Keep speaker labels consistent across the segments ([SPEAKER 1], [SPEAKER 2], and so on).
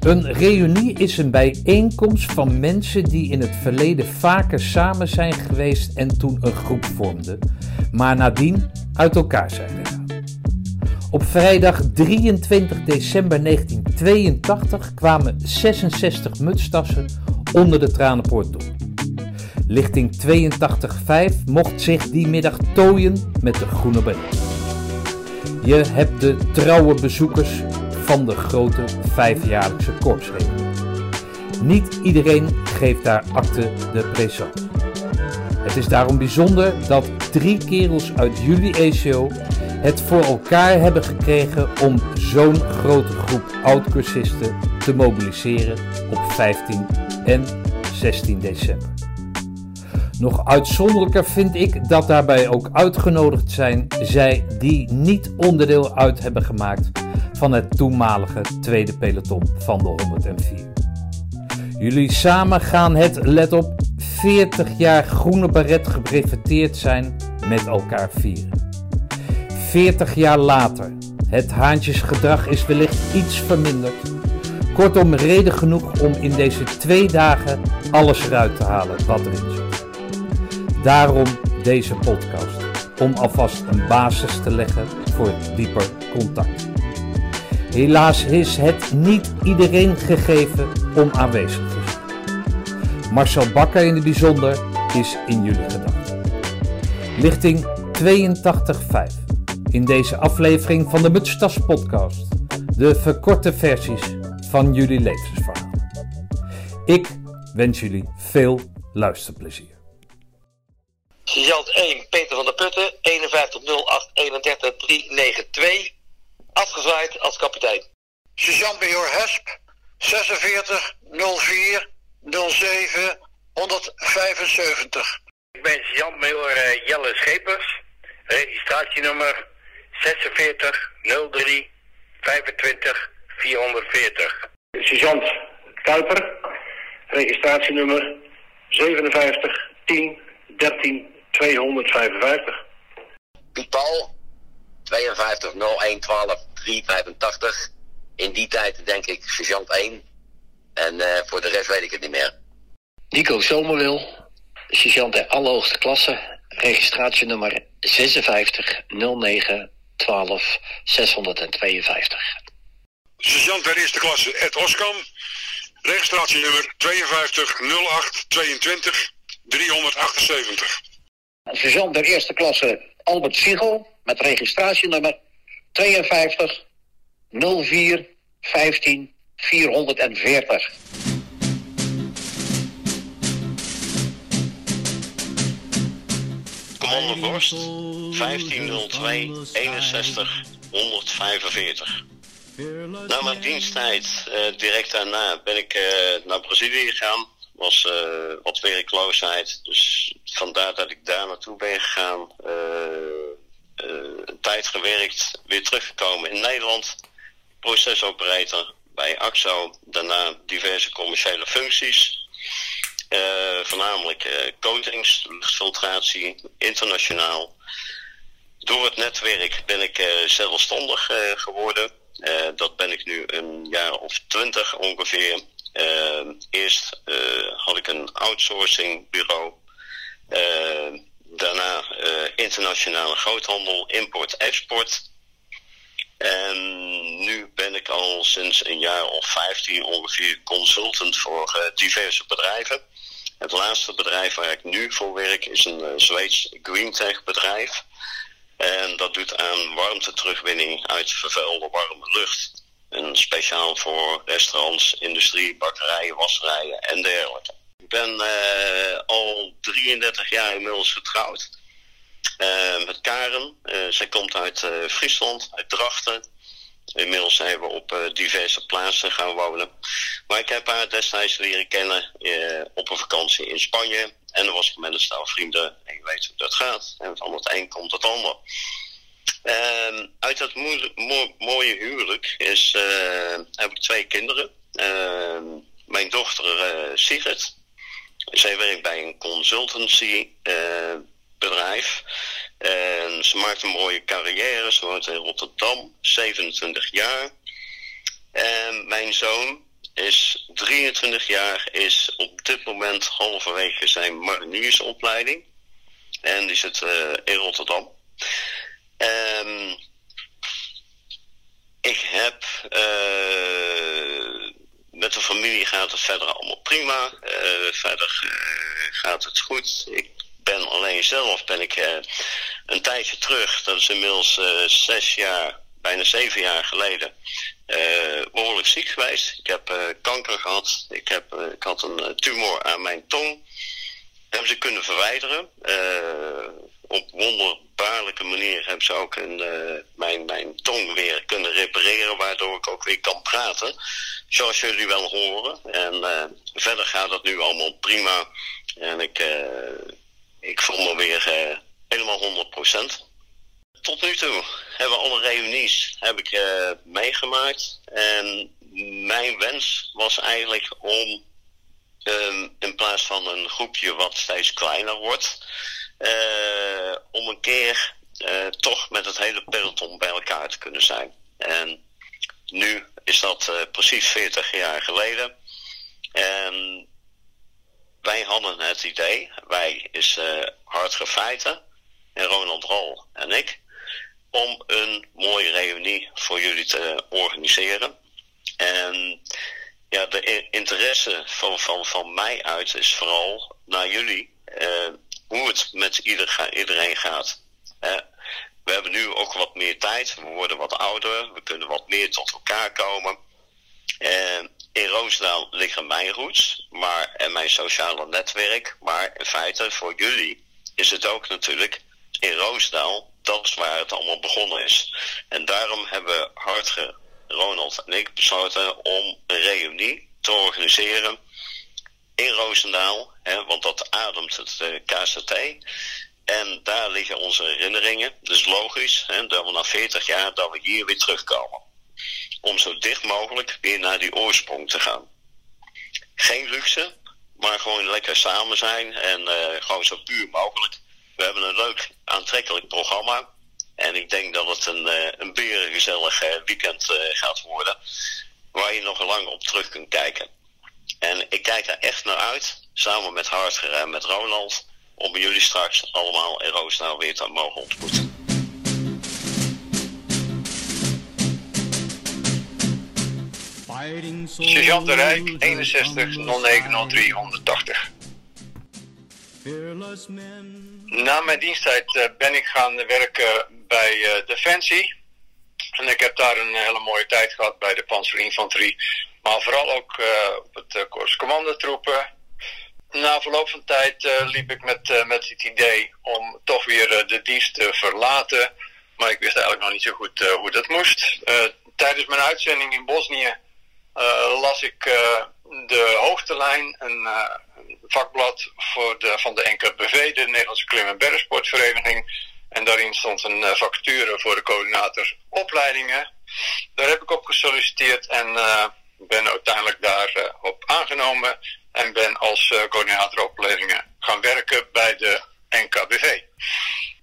[SPEAKER 1] Een reunie is een bijeenkomst van mensen die in het verleden vaker samen zijn geweest en toen een groep vormden, maar nadien uit elkaar zijn gegaan. Op vrijdag 23 december 1982 kwamen 66 mutstassen onder de Tranenpoort door. Lichting 82.5 mocht zich die middag tooien met de groene beret. Je hebt de trouwe bezoekers van de grote vijfjaarlijkse korpsregeling. Niet iedereen geeft daar acte de présence. Het is daarom bijzonder dat drie kerels uit jullie ECO het voor elkaar hebben gekregen om zo'n grote groep oud-cursisten te mobiliseren op 15 en 16 december. Nog uitzonderlijker vind ik dat daarbij ook uitgenodigd zijn zij die niet onderdeel uit hebben gemaakt van het toenmalige tweede peloton van de 104. Jullie samen gaan het, let op, 40 jaar groene baret gebreveteerd zijn met elkaar vieren. 40 jaar later, het haantjesgedrag is wellicht iets verminderd. Kortom, reden genoeg om in deze twee dagen alles eruit te halen wat erin zit. Daarom deze podcast, om alvast een basis te leggen voor dieper contact. Helaas is het niet iedereen gegeven om aanwezig te zijn. Marcel Bakker in het bijzonder is in jullie gedachten. Lichting 82.5 in deze aflevering van de Mutstas podcast. De verkorte versies van jullie levensverhalen. Ik wens jullie veel luisterplezier.
[SPEAKER 2] Sergeant 1, Peter van der Putten, 5108 31 392. Afgezwaaid als kapitein.
[SPEAKER 3] Sergeant Major Hesp, 46 04 07 175.
[SPEAKER 4] Ik ben sergeant Major eh, Jelle Schepers, registratienummer 46 03 25 440.
[SPEAKER 5] Sergeant Kuiper, registratienummer 57 10 13 255.
[SPEAKER 2] Piet Paul, 52 01 12 385. In die tijd denk ik sergeant 1. En uh, voor de rest weet ik het niet meer.
[SPEAKER 6] Nico Zomerwil, sergeant der allerhoogste klasse, registratienummer 56 09 12 652.
[SPEAKER 7] Sergeant der eerste klasse Ed Oskam, registratienummer 52 08 22 378.
[SPEAKER 8] Sergeant der eerste klasse Albert Siegel met registratienummer 52 04 15 440.
[SPEAKER 9] Commando Borst, 1502 61 145. Na mijn diensttijd, uh, direct daarna, ben ik uh, naar Brazilië gegaan. Was uh, wat werkloosheid, dus vandaar dat ik daar naartoe ben gegaan. Een tijd gewerkt, weer teruggekomen in Nederland. Procesoperator bij AXO, daarna diverse commerciële functies. Uh, voornamelijk uh, coatings, luchtfiltratie, internationaal. Door het netwerk ben ik zelfstandig geworden. dat ben ik nu een jaar of twintig ongeveer. eerst had ik een outsourcing bureau. Daarna internationale groothandel, import-export. En nu ben ik al sinds een jaar of 15 ongeveer consultant voor diverse bedrijven. Het laatste bedrijf waar ik nu voor werk is een uh, Zweeds greentech bedrijf. En dat doet aan warmteterugwinning uit vervuilde warme lucht. En speciaal voor restaurants, industrie, bakkerijen, wasserijen en dergelijke. Ik ben uh, al 33 jaar inmiddels getrouwd. Uh, met Karen. zij komt uit Friesland, uit Drachten. Inmiddels zijn we op uh, diverse plaatsen gaan wonen. Maar ik heb haar destijds leren kennen uh, op een vakantie in Spanje. En dan was ik met een stel vrienden. En je weet hoe dat gaat. En van het een komt het ander. Uh, uit dat mo mooie huwelijk is, uh, heb ik twee kinderen. Ehm, mijn dochter Sigrid. Zij werkt bij een consultancy bedrijf. En ze maakt een mooie carrière. Ze woont in Rotterdam, 27 jaar. En mijn zoon is 23 jaar, is op dit moment halverwege zijn mariniersopleiding. En die zit uh, in Rotterdam. Um, ik heb uh, met de familie gaat het verder allemaal prima. Uh, verder gaat het goed. Ik ben alleen zelf ben ik een tijdje terug, dat is inmiddels zes jaar, bijna zeven jaar geleden, behoorlijk ziek geweest. Ik heb kanker gehad. Ik, heb, ik had een tumor aan mijn tong hebben ze kunnen verwijderen. Op wonderbaarlijke manier hebben ze ook een, uh, mijn, mijn tong weer kunnen repareren, waardoor ik ook weer kan praten. Zoals jullie wel horen. En uh, verder gaat het nu allemaal prima. En ik, ik voel me weer helemaal 100%. Tot nu toe hebben alle reunies heb ik meegemaakt. En mijn wens was eigenlijk om um, in plaats van een groepje wat steeds kleiner wordt, om een keer uh, toch met het hele peloton bij elkaar te kunnen zijn. En nu is dat uh, precies 40 jaar geleden. En wij hadden het idee, wij is Hartge Feiten en Ronald Rol en ik, om een mooie reunie voor jullie te organiseren. En ja, de interesse van, van, van mij uit is vooral naar jullie uh, hoe het met ieder, iedereen gaat. Uh, we hebben nu ook wat meer tijd, we worden wat ouder, we kunnen wat meer tot elkaar komen. In Roosdaal liggen mijn roots maar, en mijn sociale netwerk, maar in feite voor jullie is het ook natuurlijk in Roosdaal, dat is waar het allemaal begonnen is. En daarom hebben hard Ronald en ik besloten om een reunie te organiseren in Roosendaal, hè, want dat ademt het uh, eh, KCT. En daar liggen onze herinneringen. Dus logisch hè, dat we na 40 jaar dat we hier weer terugkomen. Om zo dicht mogelijk weer naar die oorsprong te gaan. Geen luxe, maar gewoon lekker samen zijn en uh, gewoon zo puur mogelijk. We hebben een leuk aantrekkelijk programma. En ik denk dat het een, uh, een berengezellig weekend gaat worden. Waar je nog lang op terug kunt kijken. En ik kijk er echt naar uit, samen met Hartger en met Ronald, om jullie straks allemaal in Roosendaal weer te mogen ontmoeten.
[SPEAKER 3] Sergeant de Rijk, 61 0903 180. Na mijn diensttijd uh, ben ik gaan werken bij uh, Defensie. En ik heb daar een hele mooie tijd gehad bij de Panzerinfanterie. Maar vooral ook uh, op het uh, Korps Commandotroepen. Na verloop van tijd liep ik met, met het idee om toch weer de dienst te verlaten. Maar ik wist eigenlijk nog niet zo goed hoe dat moest. tijdens mijn uitzending in Bosnië las ik de hoogtelijn, een vakblad voor de, van de NKBV, de Nederlandse Klim- en Bergsportvereniging. En daarin stond een vacature voor de coördinator opleidingen. Daar heb ik op gesolliciteerd en ben uiteindelijk daarop uh, op aangenomen. En ben als coördinator opleidingen gaan werken bij de NKBV.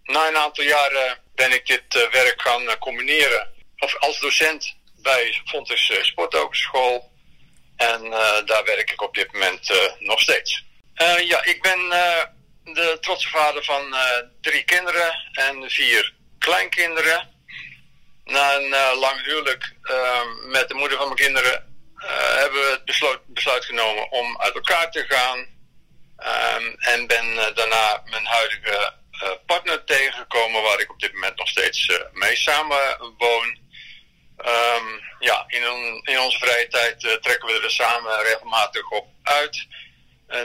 [SPEAKER 3] Na een aantal jaren ben ik dit werk gaan combineren of als docent bij Fontes Sporthogeschool. En daar werk ik op dit moment nog steeds. Ja, ik ben de trotse vader van drie kinderen en vier kleinkinderen. Na een lang huwelijk met de moeder van mijn kinderen hebben we het besluit, besluit, genomen om uit elkaar te gaan. Um, en ben daarna mijn huidige partner tegengekomen, waar ik op dit moment nog steeds mee samen woon. Um, ja, in, in, onze vrije tijd trekken we er samen regelmatig op uit.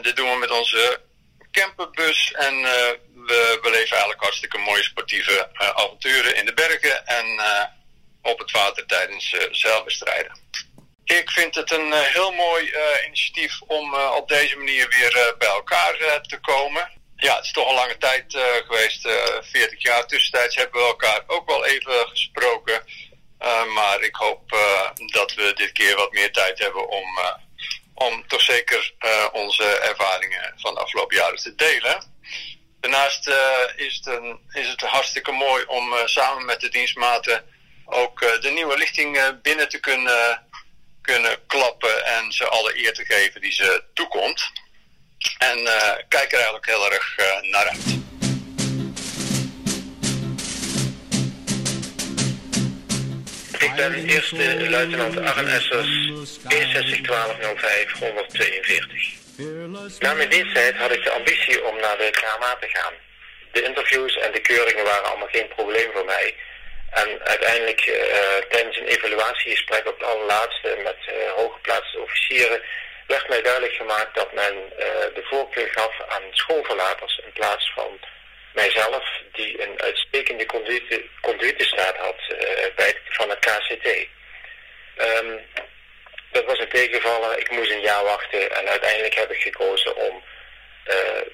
[SPEAKER 3] Dit doen we met onze camperbus en we beleven eigenlijk hartstikke mooie sportieve avonturen in de bergen en op het water tijdens zeilwedstrijden. Ik vind het een heel mooi initiatief om op deze manier weer bij elkaar te komen. Ja, het is toch een lange tijd geweest, 40 jaar. Tussentijds hebben we elkaar ook wel even gesproken. maar ik hoop dat we dit keer wat meer tijd hebben om om toch zeker onze ervaringen van de afgelopen jaren te delen. Daarnaast is, het een, is het hartstikke mooi om samen met de dienstmaten ook de nieuwe lichting binnen te kunnen, kunnen klappen en mensen alle eer te geven die ze toekomt. En uh, kijk er eigenlijk heel erg uh, naar uit.
[SPEAKER 4] Ik ben eerste luitenant Arren Essers, 611205 142. Na mijn diensttijd had ik de ambitie om naar de KMA te gaan. De interviews en de keuringen waren allemaal geen probleem voor mij. En uiteindelijk uh, tijdens een evaluatiegesprek op het allerlaatste met uh, hooggeplaatste officieren werd mij duidelijk gemaakt dat men uh, de voorkeur gaf aan schoolverlaters in plaats van mijzelf, die een uitstekende conduite, had bij, van het KCT. Ehm, dat was een tegenvaller. Ik moest een jaar wachten en uiteindelijk heb ik gekozen om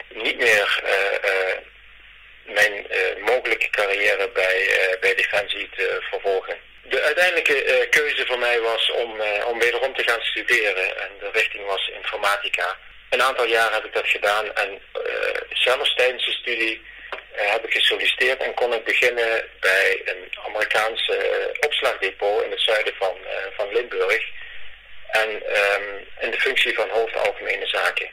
[SPEAKER 4] niet meer carrière bij, uh, bij Defensie te vervolgen. De uiteindelijke uh, keuze voor mij was om, om wederom te gaan studeren en de richting was informatica. Een aantal jaar heb ik dat gedaan en zelfs tijdens de studie heb ik gesolliciteerd en kon ik beginnen bij een Amerikaanse opslagdepot in het zuiden van, van Limburg. En um, in de functie van hoofd algemene zaken.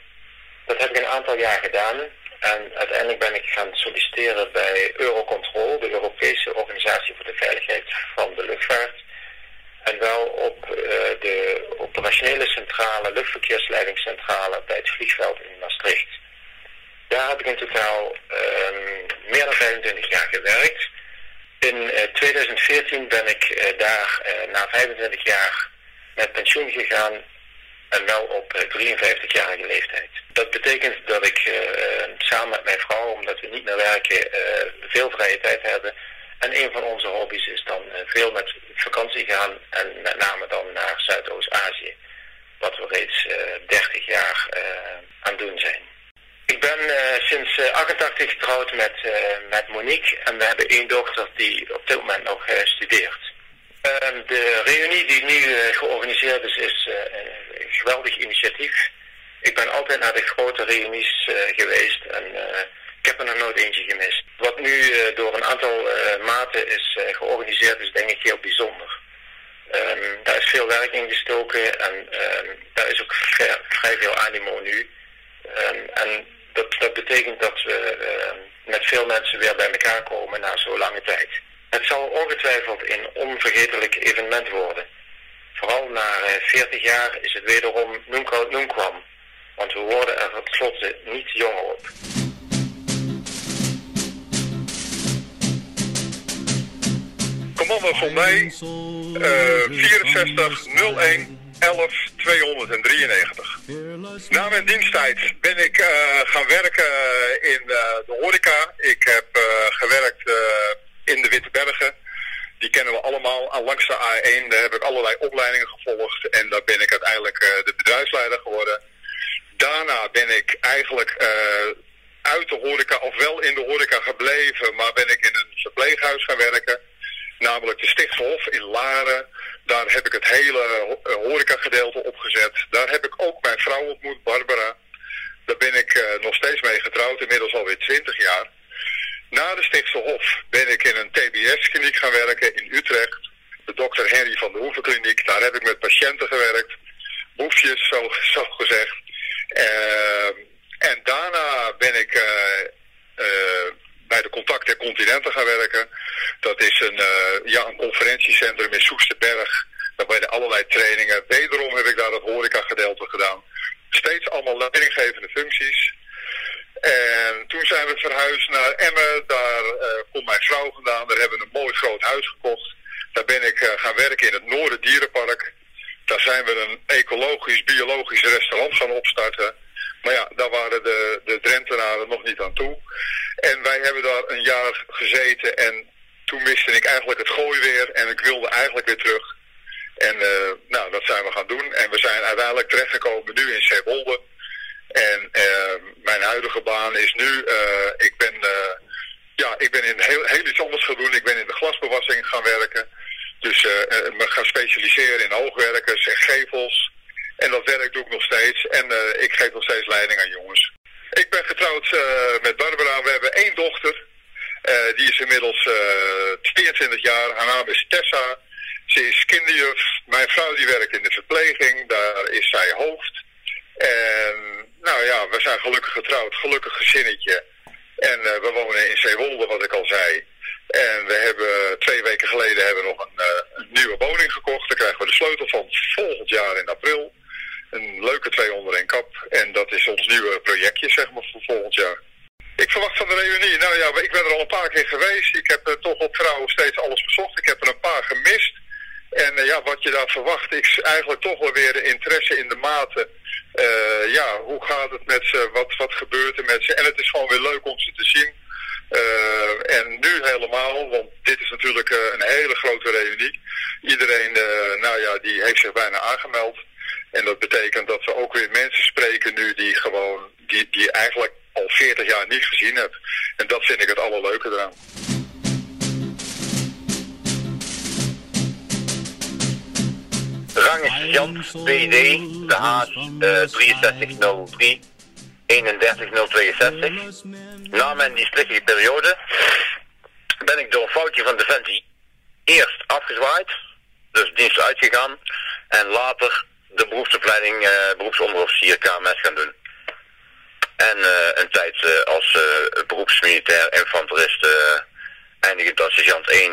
[SPEAKER 4] Dat heb ik een aantal jaar gedaan. En uiteindelijk ben ik gaan solliciteren bij Eurocontrol, de Europese Organisatie voor de Veiligheid van de Luchtvaart. En wel op uh, de operationele centrale, luchtverkeersleidingscentrale bij het vliegveld in Maastricht. Daar heb ik in totaal um, meer dan 25 jaar gewerkt. In uh, eh, 2014 ben ik uh, daar na 25 jaar met pensioen gegaan en wel op 53-jarige eh, leeftijd. Dat betekent dat ik uh, samen met mijn vrouw, omdat we niet meer werken, uh, veel vrije tijd hebben. En een van onze hobby's is dan veel met vakantie gaan en met name dan naar Zuidoost-Azië. Wat we reeds 30 jaar aan doen zijn. Ik ben sinds 88 getrouwd met, met Monique en we hebben één dochter die op dit moment nog studeert. Ehm, de reunie die nu georganiseerd is, is geweldig initiatief. Ik ben altijd naar de grote reunies uh, geweest en ik heb er nog nooit eentje gemist. Wat nu door een aantal maten is georganiseerd is denk ik heel bijzonder. Um, daar is veel werk in gestoken en um, daar is ook vrij, veel animo nu. En dat, dat betekent dat we met veel mensen weer bij elkaar komen na zo'n lange tijd. Het zal ongetwijfeld een onvergetelijk evenement worden. Vooral na 40 jaar is het wederom noemkoud noemkwam. Want we worden er tenslotte niet jonger op.
[SPEAKER 10] Commando van mij, uh, 64 01 11 293. Na mijn diensttijd ben ik uh, gaan werken in uh, de horeca. Ik heb gewerkt in de Witte Bergen die kennen we allemaal. Aan langs de A1 daar heb ik allerlei opleidingen gevolgd. En daar ben ik uiteindelijk uh, de bedrijfsleider geworden. Daarna ben ik eigenlijk uh, uit de horeca, of wel in de horeca gebleven, maar ben ik in een verpleeghuis gaan werken. Namelijk de Stichtshof in Laren. Daar heb ik het hele uh, horecagedeelte opgezet. Daar heb ik ook mijn vrouw ontmoet, Barbara. Daar ben ik nog steeds mee getrouwd, inmiddels alweer 20 jaar. Na de Stichtse Hof ben ik in een TBS-kliniek gaan
[SPEAKER 11] 6103 31062. Na mijn die periode ben ik door een foutje van Defensie eerst afgezwaaid, dus dienst uitgegaan, en later de beroepsopleiding uh, beroepsonderofficier KMS gaan doen. En eh, een tijd eh, als beroepsmilitair infanterist eindigend als sergeant 1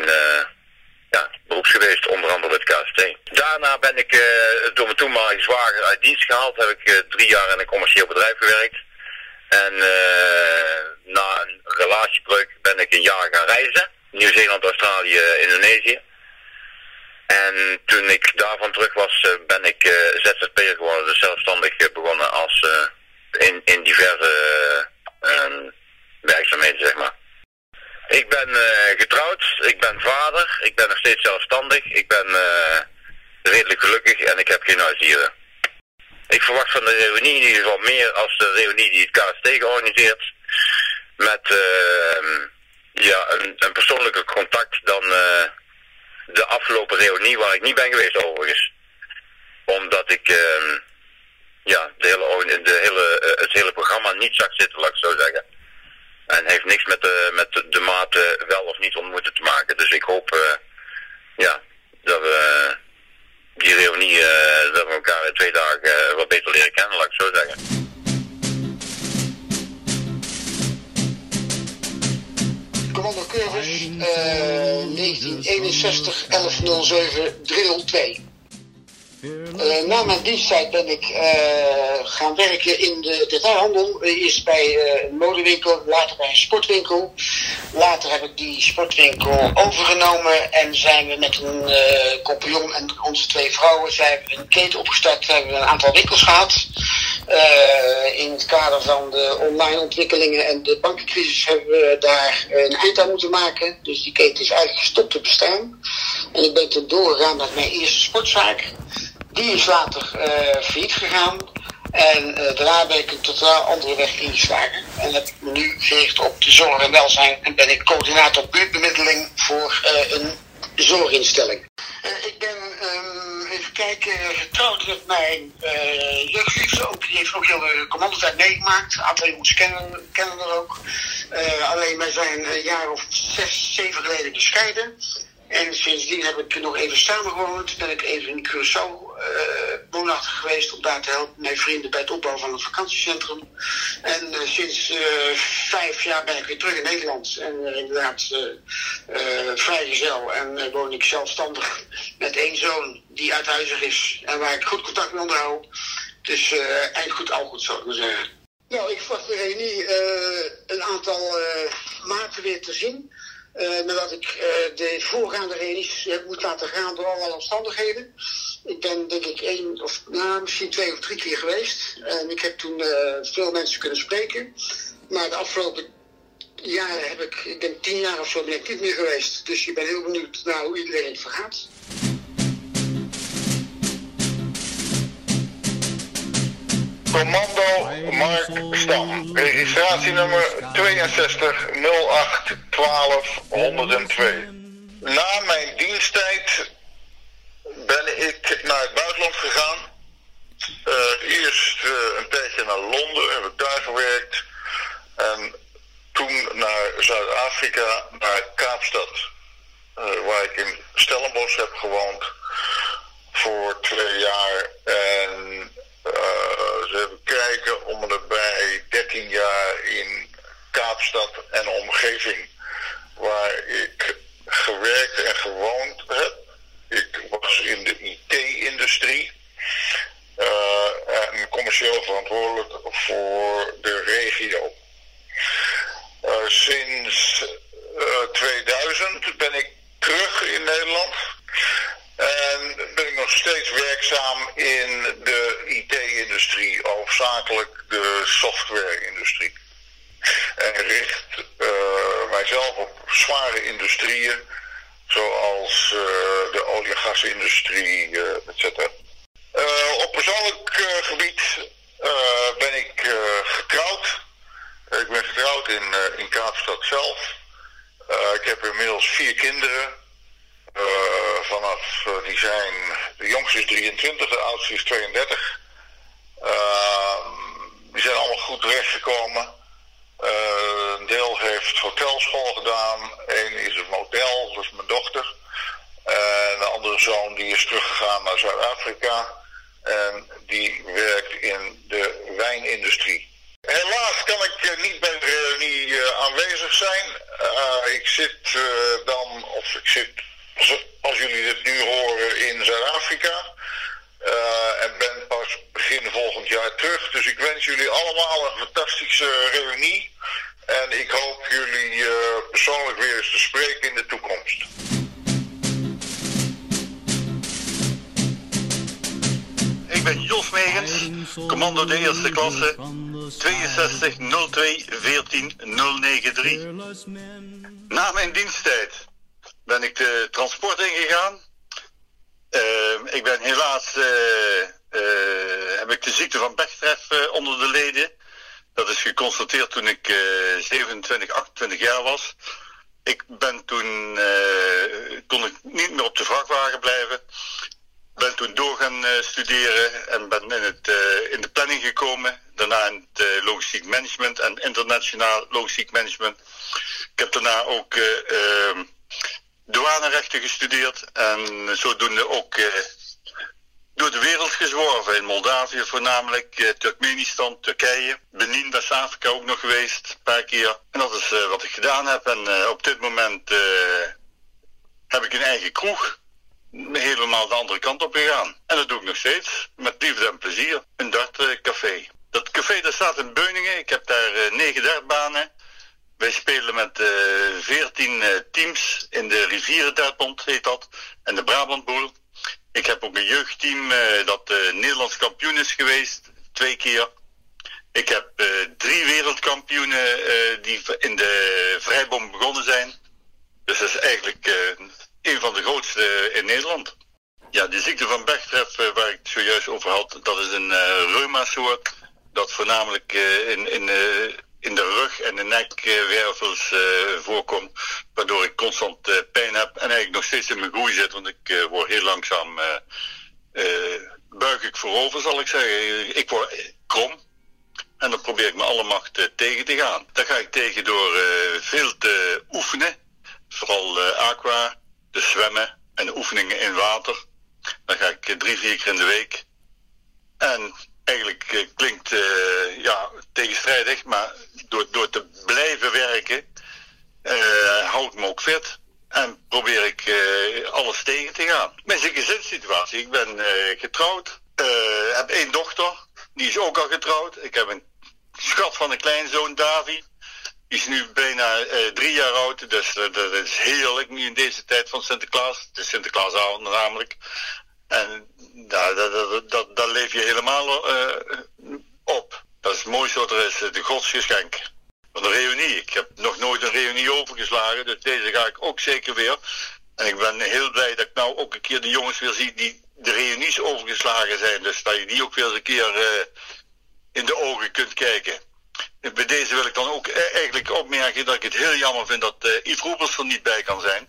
[SPEAKER 11] ja, beroeps geweest, onder andere het KST. Daarna ben ik door mijn toenmalige zwager uit dienst gehaald. Heb ik drie jaar in een commercieel bedrijf gewerkt. En na een relatiebreuk ben ik een jaar gaan reizen. Nieuw-Zeeland, Australië, Indonesië. En toen ik daarvan terug was, ben ik ZZP'er geworden, dus zelfstandig begonnen als in, in diverse uh, werkzaamheden, zeg maar. Ik ben uh, getrouwd, ik ben vader, ik ben nog steeds zelfstandig, ik ben uh, redelijk gelukkig en ik heb geen huisdieren. Ik verwacht van de reunie in ieder geval meer als de reunie die het KST georganiseerd. Met ja, een, een persoonlijke contact dan de afgelopen reunie waar ik niet ben geweest overigens. Omdat ik ja, de hele, de hele, het hele programma niet zag zitten, laat ik zo zeggen. En heeft niks met de, met de, mate wel of niet ontmoeten te maken. Dus ik hoop, uh, ja, dat we die reunie, uh, dat we elkaar in twee dagen wat beter leren kennen, laat ik zo zeggen.
[SPEAKER 12] Commando Curves, 1961 1107 302. Uh, na mijn diensttijd ben ik uh, gaan werken in de detailhandel. Eerst bij een modewinkel, later bij een sportwinkel. Later heb ik die sportwinkel overgenomen en zijn we met een compagnon en onze twee vrouwen zijn een keten opgestart. Hebben we een aantal winkels gehad. in het kader van de online ontwikkelingen en de bankencrisis hebben we daar een eind aan moeten maken. Dus die keten is eigenlijk gestopt te bestaan. En ik ben toen doorgegaan naar mijn eerste sportzaak. Die is later uh, failliet gegaan. En uh, daarna ben ik een totaal andere weg ingeslagen. En heb me nu gericht op de zorg en welzijn. En ben ik coördinator buurtbemiddeling voor uh, een zorginstelling. ik ben, um, even kijken, getrouwd met mijn jeugdliefde. Ook, die heeft ook heel de commandotijd meegemaakt. Een aantal jongens kennen, kennen er ook. alleen wij zijn een jaar of zes, zeven geleden gescheiden. En sindsdien heb ik nog even samen gewoond. Ben ik even in Curaçao uh, woonachtig geweest om daar te helpen mijn vrienden bij het opbouwen van een vakantiecentrum. En uh, sinds uh, vijf jaar ben ik weer terug in Nederland. En inderdaad vrijgezel. En woon ik zelfstandig met één zoon die uithuizig is. En waar ik goed contact mee onderhoud. Dus eind goed, al goed zou ik maar zeggen. Nou, ik verwacht de reunie een aantal maanden weer te zien. Nadat ik uh, de voorgaande reunies heb moet laten gaan door allerlei omstandigheden. Ik ben denk ik één of nou, misschien twee of drie keer geweest. En ik heb toen veel mensen kunnen spreken. Maar de afgelopen jaren heb ik, ik ben tien jaar of zo ben ik niet meer geweest. Dus ik ben heel benieuwd naar hoe iedereen het vergaat.
[SPEAKER 10] Commando Mark Stam, registratienummer 62 08 12 102. Na mijn diensttijd ben ik naar het buitenland gegaan. Uh, eerst uh, een tijdje naar Londen, heb ik daar gewerkt. En toen naar Zuid-Afrika, naar Kaapstad. Uh, waar ik in Stellenbosch heb gewoond voor twee jaar. En even kijken, om erbij 13 jaar
[SPEAKER 13] omgeving waar ik gewerkt en gewoond heb. Ik was in de IT-industrie uh, en commercieel verantwoordelijk voor de regio. Uh, sinds uh, 2000 ben ik terug in Nederland en ben ik nog steeds werkzaam in de IT-industrie, hoofdzakelijk de software-industrie. En richt uh, mijzelf op zware industrieën, zoals uh, de olie- en gasindustrie, uh, et cetera. op persoonlijk gebied ben ik getrouwd. Ik ben getrouwd in, in Kaapstad zelf. ik heb inmiddels vier kinderen. Uh, vanaf, uh, die zijn, de jongste is 23, de oudste is 32. Uh, die zijn allemaal goed terechtgekomen. een deel heeft hotelschool gedaan, één is een model, dat is mijn dochter. En de andere zoon die is teruggegaan naar Zuid-Afrika en die werkt in de wijnindustrie. Helaas kan ik niet bij de reunie aanwezig zijn. ik zit dan, of ik zit als jullie dit nu horen in Zuid-Afrika. Uh, en ben pas begin volgend jaar terug. Dus ik wens jullie allemaal een fantastische reunie. En ik hoop jullie uh, persoonlijk weer eens te spreken in de toekomst.
[SPEAKER 14] Ik ben Jos Megens, commando de eerste klasse, 62 02 14 093. Na mijn diensttijd ben ik de transport ingegaan. Uh, ik ben helaas, uh, uh, heb ik de ziekte van Bechterew onder de leden. Dat is geconstateerd toen ik 27, 28 jaar was. Ik ben toen, kon ik niet meer op de vrachtwagen blijven. Ben toen door gaan studeren en ben in, het, in de planning gekomen. Daarna in het logistiek management en internationaal logistiek management. Ik heb daarna ook ehm, douanerechten gestudeerd en zodoende ook uh, door de wereld gezworven. In Moldavië voornamelijk, uh, Turkmenistan, Turkije, Benin, West-Afrika ook nog geweest, een paar keer. En dat is uh, wat ik gedaan heb. En op dit moment heb ik een eigen kroeg. Helemaal de andere kant op gegaan. En dat doe ik nog steeds. Met liefde en plezier. Een dartcafé. Dat café dat staat in Beuningen. Ik heb daar negen dartbanen. Wij spelen met uh, 14 uh, teams in de Rivierendartbond, heet dat, en de Brabantboel. Ik heb ook een jeugdteam uh, dat Nederlands kampioen is geweest, twee keer. Ik heb drie wereldkampioenen die in de vrijbom begonnen zijn. Dus dat is eigenlijk een van de grootste in Nederland. Ja, de ziekte van Bechterew, waar ik het zojuist over had, dat is een reuma-soort. Dat voornamelijk in, in in de rug en de nekwervels uh, voorkomt. Waardoor ik constant uh, pijn heb en eigenlijk nog steeds in mijn groei zit. Want ik word heel langzaam, buig ik voorover zal ik zeggen. Ik word krom. En dan probeer ik me alle macht tegen te gaan. Daar ga ik tegen door veel te oefenen. Vooral aqua, te zwemmen en oefeningen in water. Dan ga ik drie, vier keer in de week. En eigenlijk uh, klinkt uh, ja, tegenstrijdig, maar door, door te blijven werken uh, ik me ook fit. En probeer ik alles tegen te gaan. Mijn gezinssituatie. Ik ben getrouwd. heb één dochter. Die is ook al getrouwd. Ik heb een schat van een kleinzoon, Davi. Die is nu bijna drie jaar oud. Dus dat is heerlijk nu in deze tijd van Sinterklaas. Het is Sinterklaasavond namelijk. En daar, daar, leef je helemaal uh, op. Dat is het mooiste wat er is, de godsgeschenk. Van de reunie. Ik heb nog nooit een reunie overgeslagen, dus deze ga ik ook zeker weer. En ik ben heel blij dat ik nou ook een keer de jongens weer zie die de reunies overgeslagen zijn. Dus dat je die ook weer eens een keer uh, in de ogen kunt kijken. Bij deze wil ik dan ook e-, eigenlijk opmerken dat ik het heel jammer vind dat uh, Yves Roepers er niet bij kan zijn.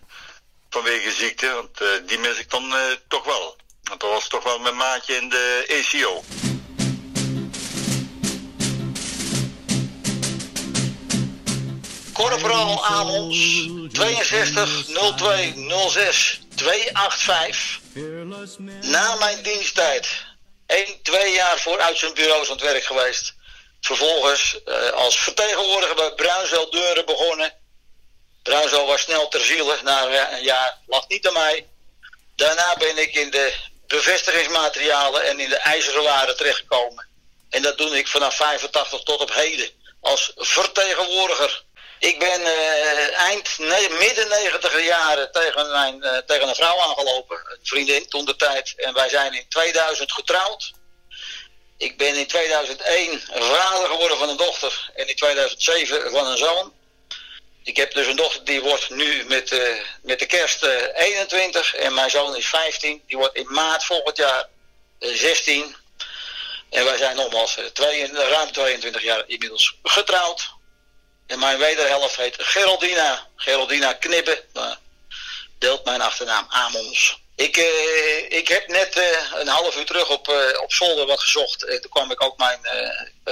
[SPEAKER 14] Vanwege ziekte, want die mis ik dan toch wel. Dat was toch wel mijn maatje in de ACO.
[SPEAKER 8] Corporaal Amons 62 02 06 285. Na mijn diensttijd 1, 2 jaar voor uitzendbureaus aan het werk geweest. Vervolgens uh, als vertegenwoordiger bij Bruinzeel Deuren begonnen. Bruinzo was snel ter ziele. Na een jaar lag niet aan mij. Daarna ben ik in de bevestigingsmaterialen en in de ijzeren waren terechtgekomen. En dat doe ik vanaf 85 tot op heden als vertegenwoordiger. Ik ben uh, eind, midden negentiger jaren tegen, mijn, uh, tegen een vrouw aangelopen. Een vriendin toen de tijd. En wij zijn in 2000 getrouwd. Ik ben in 2001 vader geworden van een dochter. En in 2007 van een zoon. Ik heb dus een dochter die wordt nu met, uh, met de kerst 21. En mijn zoon is 15. Die wordt in maart volgend jaar 16. En wij zijn nogmaals twee, ruim 22 jaar inmiddels getrouwd. En mijn wederhelft heet Geraldina. Geraldina Knippen. Deelt mijn achternaam Amons. Ik, ik heb net een half uur terug op, op zolder wat gezocht. En toen kwam ik ook mijn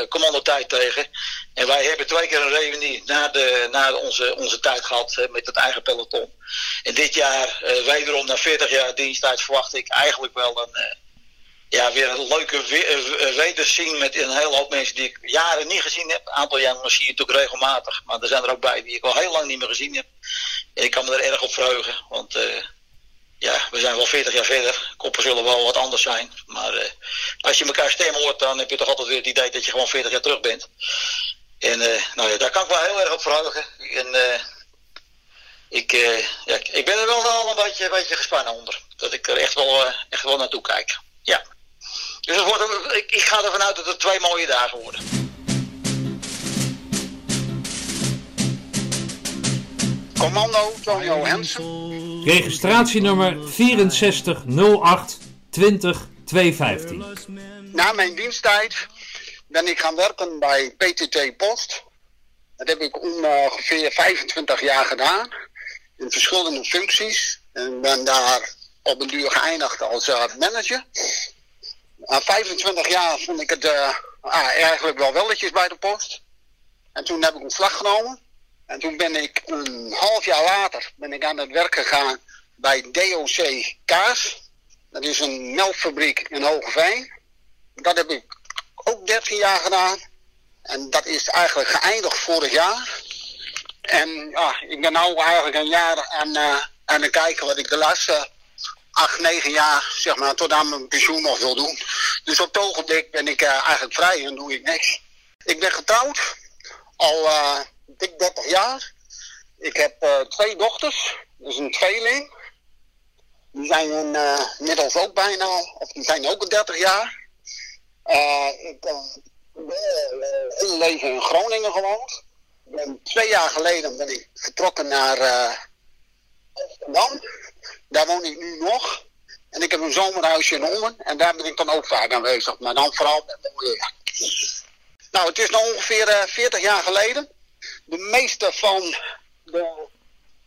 [SPEAKER 8] commandotijd tegen. En wij hebben twee keer een reunie na, de, na onze, onze tijd gehad met het eigen peloton. En dit jaar, wederom na 40 jaar diensttijd, verwacht ik eigenlijk wel een ja, weer een leuke wederzien met een hele hoop mensen die ik jaren niet gezien heb. Een aantal jaren zie je natuurlijk regelmatig, maar er zijn er ook bij die ik al heel lang niet meer gezien heb. En ik kan me er erg op verheugen, want ja, we zijn wel 40 jaar verder. Koppen zullen wel wat anders zijn, maar uh, als je elkaar stem hoort, dan heb je toch altijd weer het idee dat je gewoon 40 jaar terug bent. En uh, nou ja, daar kan ik wel heel erg op verheugen. En ik, ja, ik ben er wel al een beetje, een beetje gespannen onder. Dat ik er echt wel, echt wel naartoe kijk. Ja. Dus het wordt, ik, ik ga ervan uit dat het twee mooie dagen worden.
[SPEAKER 15] Commando Tonio Hensen.
[SPEAKER 1] Registratienummer 6408 20 215.
[SPEAKER 15] Na mijn diensttijd ben ik gaan werken bij PTT Post. Dat heb ik ongeveer 25 jaar gedaan. In verschillende functies. En ben daar op een duur geëindigd als uh, manager. Na 25 jaar vond ik het uh, ah, eigenlijk wel welletjes bij de post. En toen heb ik ontslag genomen. En toen ben ik een half jaar later ben ik aan het werk gegaan bij DOC Kaas. Dat is een melkfabriek in Hogeveen. Dat heb ik ook 13 jaar gedaan. En dat is eigenlijk geëindigd vorig jaar. En ja, ik ben nu eigenlijk een jaar aan, uh, aan het kijken wat ik de laatste acht, negen jaar, zeg maar, tot aan mijn pensioen nog wil doen. Dus op het ogenblik ben ik uh, eigenlijk vrij en doe ik niks. Ik ben getrouwd, al uh, dik 30 jaar. Ik heb uh, twee dochters, dus een tweeling. Die zijn inmiddels ook bijna, of die zijn ook 30 jaar. ik heb leven in Groningen gewoond. Ben, twee jaar geleden ben ik vertrokken naar Amsterdam. Daar woon ik nu nog. En ik heb een zomerhuisje in Ommen. En daar ben ik dan ook vaak aanwezig. Maar dan vooral met mooie Nou, het is nu ongeveer uh, 40 jaar geleden. De meeste van de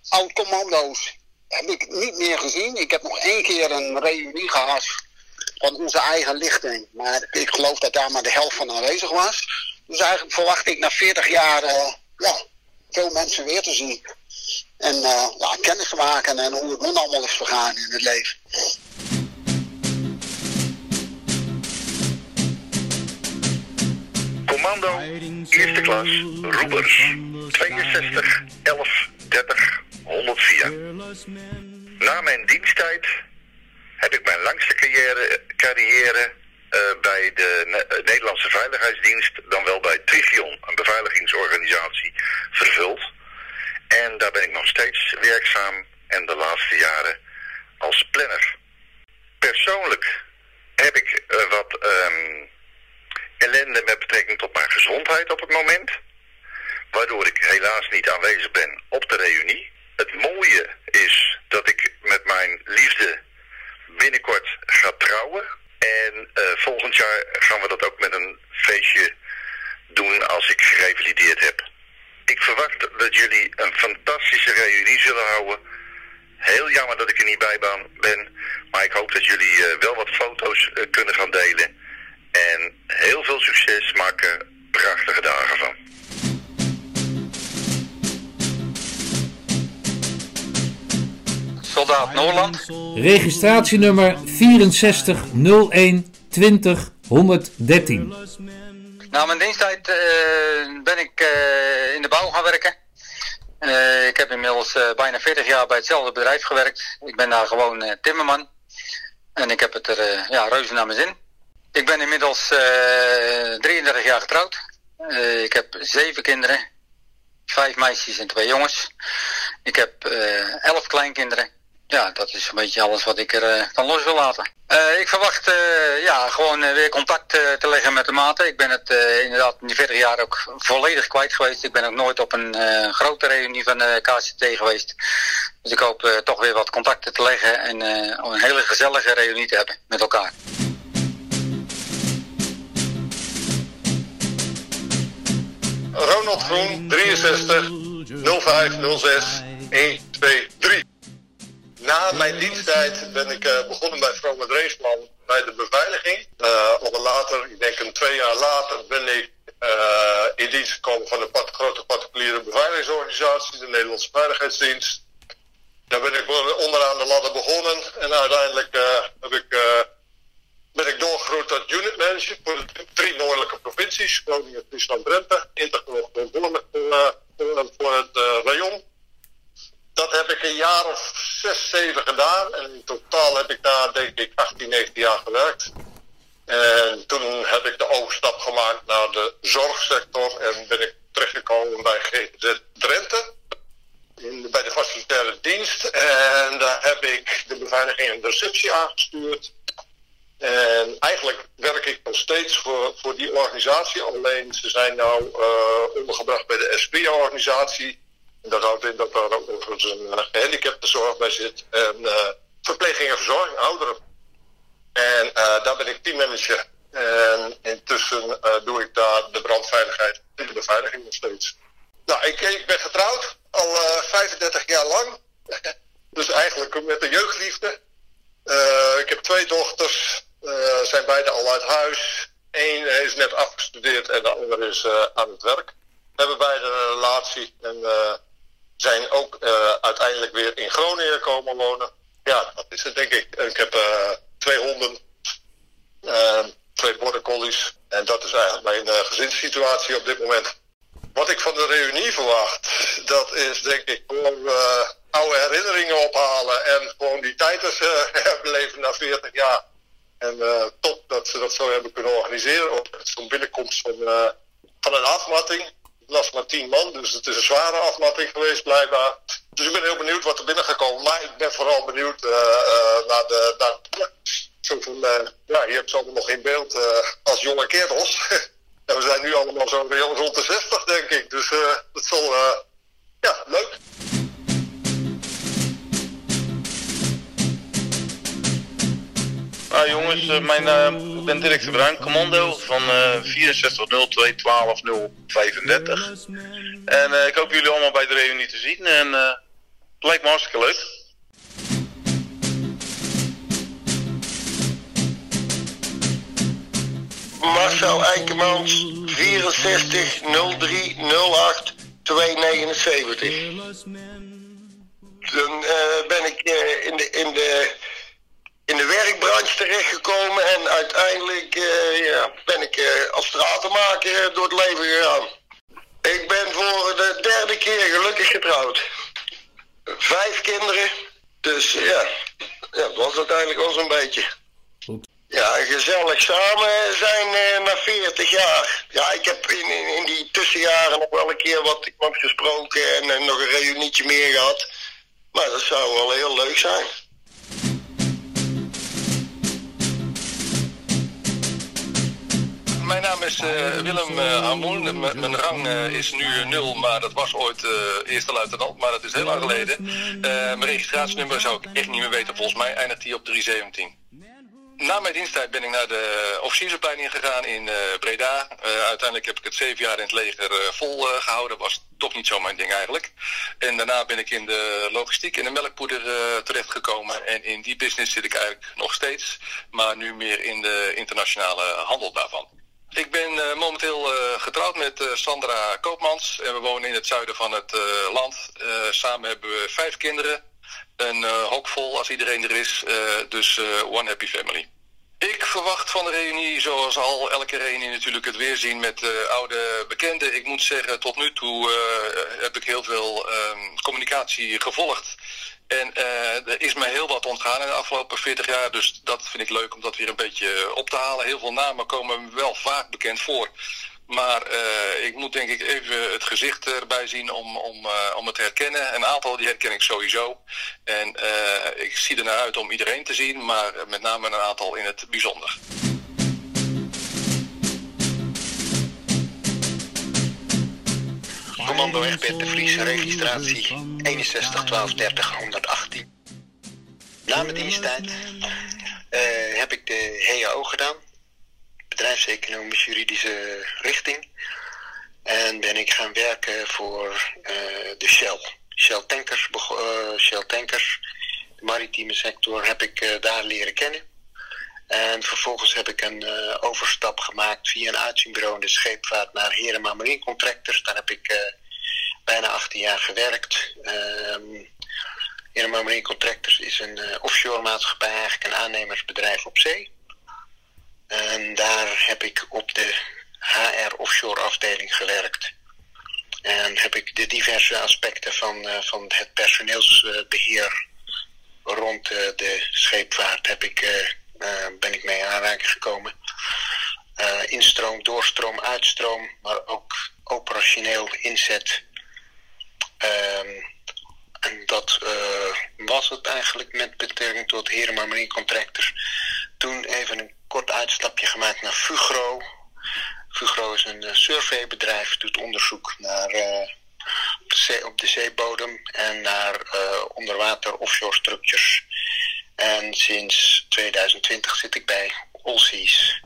[SPEAKER 15] oud-commando's heb ik niet meer gezien. Ik heb nog één keer een reunie gehad van onze eigen lichting. Maar ik geloof dat daar maar de helft van aanwezig was. Dus eigenlijk verwacht ik na 40 jaar uh, ja, veel mensen weer te zien. En ja, kennis maken en hoe het nu allemaal is vergaan in het leven.
[SPEAKER 16] Commando, eerste klas, Roebers, 62 11 30 104. Na mijn diensttijd heb ik mijn langste carrière, carrière uh, bij de ne Nederlandse Veiligheidsdienst, dan wel bij Trivion, een beveiligingsorganisatie, vervuld. En daar ben ik nog steeds werkzaam en de laatste jaren als planner. Persoonlijk heb ik uh, wat um, ellende met betrekking tot mijn gezondheid op het moment. Waardoor ik helaas niet aanwezig ben op de reunie. Het mooie is dat ik met mijn liefde binnenkort ga trouwen. En uh, volgend jaar gaan we dat ook met een feestje doen als ik gerevalideerd heb. Ik verwacht dat jullie een fantastische reunie zullen houden. Heel jammer dat ik er niet bij ben, maar ik hoop dat jullie uh, wel wat foto's uh, kunnen gaan delen. En heel veel succes maken prachtige dagen van.
[SPEAKER 8] Soldaat Noorland.
[SPEAKER 1] Registratienummer 6401 20 113.
[SPEAKER 8] Na mijn diensttijd uh, ben ik uh, in de bouw gaan werken.
[SPEAKER 17] Eh, ik heb inmiddels eh, bijna 40 jaar bij hetzelfde bedrijf gewerkt. Ik ben daar gewoon eh, timmerman. En ik heb het er eh, ja, reuze naar mijn zin. Ik ben inmiddels eh 33 jaar getrouwd. Eh, ik heb zeven kinderen. Vijf meisjes en twee jongens. Ik heb eh, elf kleinkinderen. Ja, dat is een beetje alles wat ik er eh, van los wil laten. Eh, ik verwacht eh, ja, gewoon eh, weer contact eh, te leggen met de maten. Ik ben het eh, inderdaad in die 40 jaar ook volledig kwijt geweest. Ik ben ook nooit op een eh, grote reunie van de KCT geweest. Dus ik hoop eh, toch weer wat contacten te leggen en eh, een hele gezellige reunie te hebben met elkaar.
[SPEAKER 18] Ronald Groen, 63 0506 123. Na mijn diensttijd ben ik eh, begonnen bij Vrome Dreesman bij de beveiliging. Uh, later, ik denk een twee jaar later, ben ik uh, in dienst gekomen van de grote particuliere beveiligingsorganisatie, de Nederlandse Veiligheidsdienst. Daar ben ik onderaan de ladder begonnen en uiteindelijk heb ik, ben ik doorgegroeid tot unit manager voor de drie noordelijke provincies, Groningen, Friesland, Drenthe, intergelopen voor, voor het rayon. Dat heb ik een jaar of zes, zeven gedaan. En in totaal heb ik daar denk ik 18, 19 jaar gewerkt. En toen heb ik de overstap gemaakt naar de zorgsector en ben ik terechtgekomen bij GZ Drenthe. In, bij de facilitaire dienst. En daar heb ik de beveiliging en de receptie aangestuurd. En eigenlijk werk ik nog steeds voor, voor die organisatie. Alleen ze zijn nou uh, ondergebracht bij de SPA-organisatie. En dat houdt in dat daar ook nog een uh, gehandicaptenzorg bij zit. En uh, verpleging en verzorging, ouderen. En daar ben ik teammanager. En intussen doe ik daar de brandveiligheid en de beveiliging nog steeds. Nou, ik, ik ben getrouwd, al 35 jaar lang. dus eigenlijk met een jeugdliefde. ik heb twee dochters, zijn beide al uit huis. Eén is net afgestudeerd en de andere is aan het werk. We hebben beide een relatie en zijn ook uh, uiteindelijk weer in Groningen komen wonen. Ja, dat is het denk ik. Ik heb uh, twee honden, uh, twee border collies. En dat is eigenlijk mijn gezinssituatie op dit moment. Wat ik van de reunie verwacht, dat is denk ik gewoon oude herinneringen ophalen. En gewoon die tijd eens herbeleven na 40 jaar. En top dat ze dat zo hebben kunnen organiseren. Ook zo'n binnenkomst van, van een afmatting las maar tien man, dus het is een zware afmatting geweest blijkbaar. Dus ik ben heel benieuwd wat er binnen gekomen. Maar ik ben vooral benieuwd uh, naar de... Naar, zo van, ja, je hebt ze allemaal nog in beeld als jonge kerels. en we zijn nu allemaal zo rond de 60, denk ik. Dus het zal, ja, leuk.
[SPEAKER 19] Nou jongens, uh, mijn, uh, ik ben Dirk de Bruin, commando van uh, 6402 12 035. En ik hoop jullie allemaal bij de reunie te zien en het lijkt me hartstikke leuk.
[SPEAKER 20] Marcel Eikemans, 64 03 08 279. Dan ben ik in de, in de in de werkbranche terechtgekomen en uiteindelijk uh, ja, ben ik uh, als stratenmaker door het leven gegaan. Ik ben voor de derde keer gelukkig getrouwd. Vijf kinderen, dus ja, ja dat was uiteindelijk wel zo'n beetje. Ja, gezellig samen zijn uh, na 40 jaar. Ja, ik heb in, in, in, die tussenjaren nog wel een keer wat iemand gesproken en, en nog een reunietje meer gehad. Maar dat zou wel heel leuk zijn.
[SPEAKER 21] Mijn naam is uh, Willem uh, mijn rang uh, is nu nul, maar dat was ooit eerste luitenant, maar dat is heel lang geleden. mijn registratienummer zou ik echt niet meer weten, volgens mij eindigt die op 317. Na mijn diensttijd ben ik naar de officiersopleiding gegaan in Breda. uiteindelijk heb ik het zeven jaar in het leger vol gehouden. Was toch niet zo mijn ding eigenlijk. En daarna ben ik in de logistiek in de melkpoeder terechtgekomen. En in die business zit ik eigenlijk nog steeds. Maar nu meer in de internationale handel daarvan. Ik ben uh, momenteel uh, getrouwd met uh, Sandra Koopmans en we wonen in het zuiden van het land. samen hebben we vijf kinderen, een hok vol als iedereen er is, dus one happy family. Ik verwacht van de reunie, zoals al elke reunie natuurlijk, het weerzien met oude bekenden. Ik moet zeggen, tot nu toe heb ik heel veel uh, communicatie gevolgd. En uh, er is mij heel wat ontgaan in de afgelopen 40 jaar. Dus dat vind ik leuk om dat weer een beetje op te halen. Heel veel namen komen wel vaak bekend voor. Maar uh, ik moet denk ik even het gezicht erbij zien om, om, om het te herkennen. Een aantal die herken ik sowieso. En ik zie er naar uit om iedereen te zien, maar met name een aantal in het bijzonder.
[SPEAKER 22] Commando Egbert de Vries, registratie 61 12 30 118. Na mijn diensttijd heb ik de HAO gedaan bedrijfseconomische juridische richting. En ben ik gaan werken voor uh, de Shell. Shell Tankers, uh, Shell Tankers, de maritieme sector, heb ik daar leren kennen. En vervolgens heb ik een overstap gemaakt via een uitzendbureau in de scheepvaart naar Herema Marine Contractors. Daar heb ik bijna 18 jaar gewerkt. Um, Herema Marine Contractors is een offshore maatschappij, eigenlijk een aannemersbedrijf op zee. En daar heb ik op de HR offshore afdeling gewerkt. En heb ik de diverse aspecten van, uh, van het personeelsbeheer rond uh, de scheepvaart heb ik, ben ik mee aanraking gekomen. instroom, doorstroom, uitstroom, maar ook operationeel inzet. Um, en dat was het eigenlijk met betrekking tot Herema Marine Contractors. Toen even een kort uitstapje gemaakt naar Fugro. Fugro is een uh, surveybedrijf, doet onderzoek naar, uh, op, de zeebodem en naar onderwater offshore structures. En sinds 2020 zit ik bij Allseas.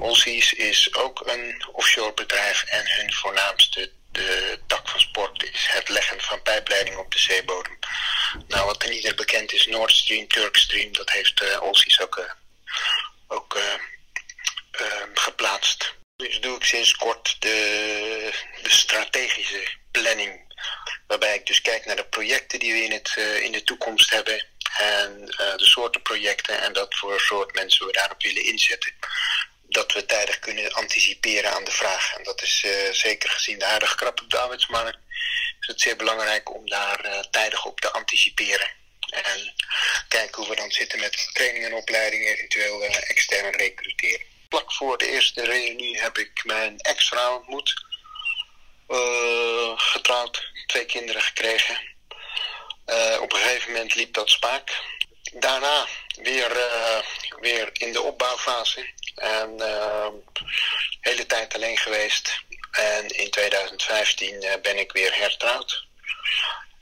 [SPEAKER 22] Allseas is ook een offshore bedrijf en hun voornaamste de tak van sport is het leggen van pijpleiding op de zeebodem. Nou, wat er niet bekend is, Nord Stream, Turkstream, dat heeft uh, Allseas ook ook uh, uh, geplaatst. Dus doe ik sinds kort de, de strategische planning. Waarbij ik dus kijk naar de projecten die we in, het, in de toekomst hebben. En de soorten projecten en dat voor soort mensen we daarop willen inzetten. Dat we tijdig kunnen anticiperen aan de vraag. En dat is zeker gezien de huidige krap op de arbeidsmarkt. Is het zeer belangrijk om daar tijdig op te anticiperen. En kijken hoe we dan zitten met training en opleiding, eventueel uh, extern recruteren. Vlak voor de eerste reunie heb ik mijn ex-vrouw ontmoet. Getrouwd, twee kinderen gekregen. Op een gegeven moment liep dat spaak. Daarna weer, weer in de opbouwfase. En de hele tijd alleen geweest. En in 2015 ben ik weer hertrouwd.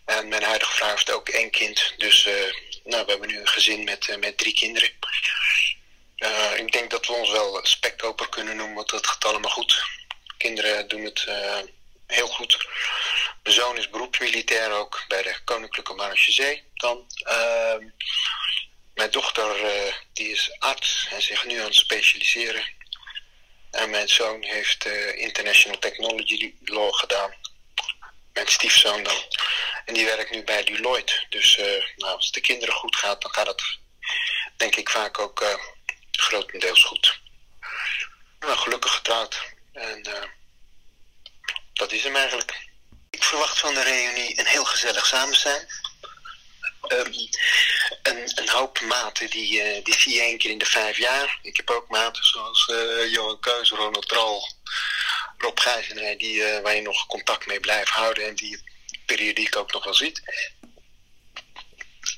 [SPEAKER 22] En mijn huidige vrouw heeft ook één kind. Dus uh, nou, we hebben nu een gezin met, uh, met drie kinderen. Uh, ik denk dat we ons wel spekkoper kunnen noemen, want dat gaat allemaal goed. Kinderen doen het heel goed. Mijn zoon is beroepsmilitair ook bij de Koninklijke Marechaussee dan. Ehm, mijn dochter die is arts en zich nu aan het specialiseren. En mijn zoon heeft International Technology Law gedaan. Mijn stiefzoon dan. En die werkt nu bij Deloitte. Dus uh, nou, als de kinderen goed gaat, dan gaat het denk ik vaak ook grotendeels goed. Nou, gelukkig getrouwd. En dat is hem eigenlijk. Ik verwacht van de reunie een heel gezellig samen zijn. Um, een, hoop maten die, uh, die zie je één keer in de vijf jaar. Ik heb ook maten zoals uh, Johan Keus, Ronald Tral, Rob Gijzenij, die, uh, waar je nog contact mee blijft houden en die periodiek ook nog wel ziet.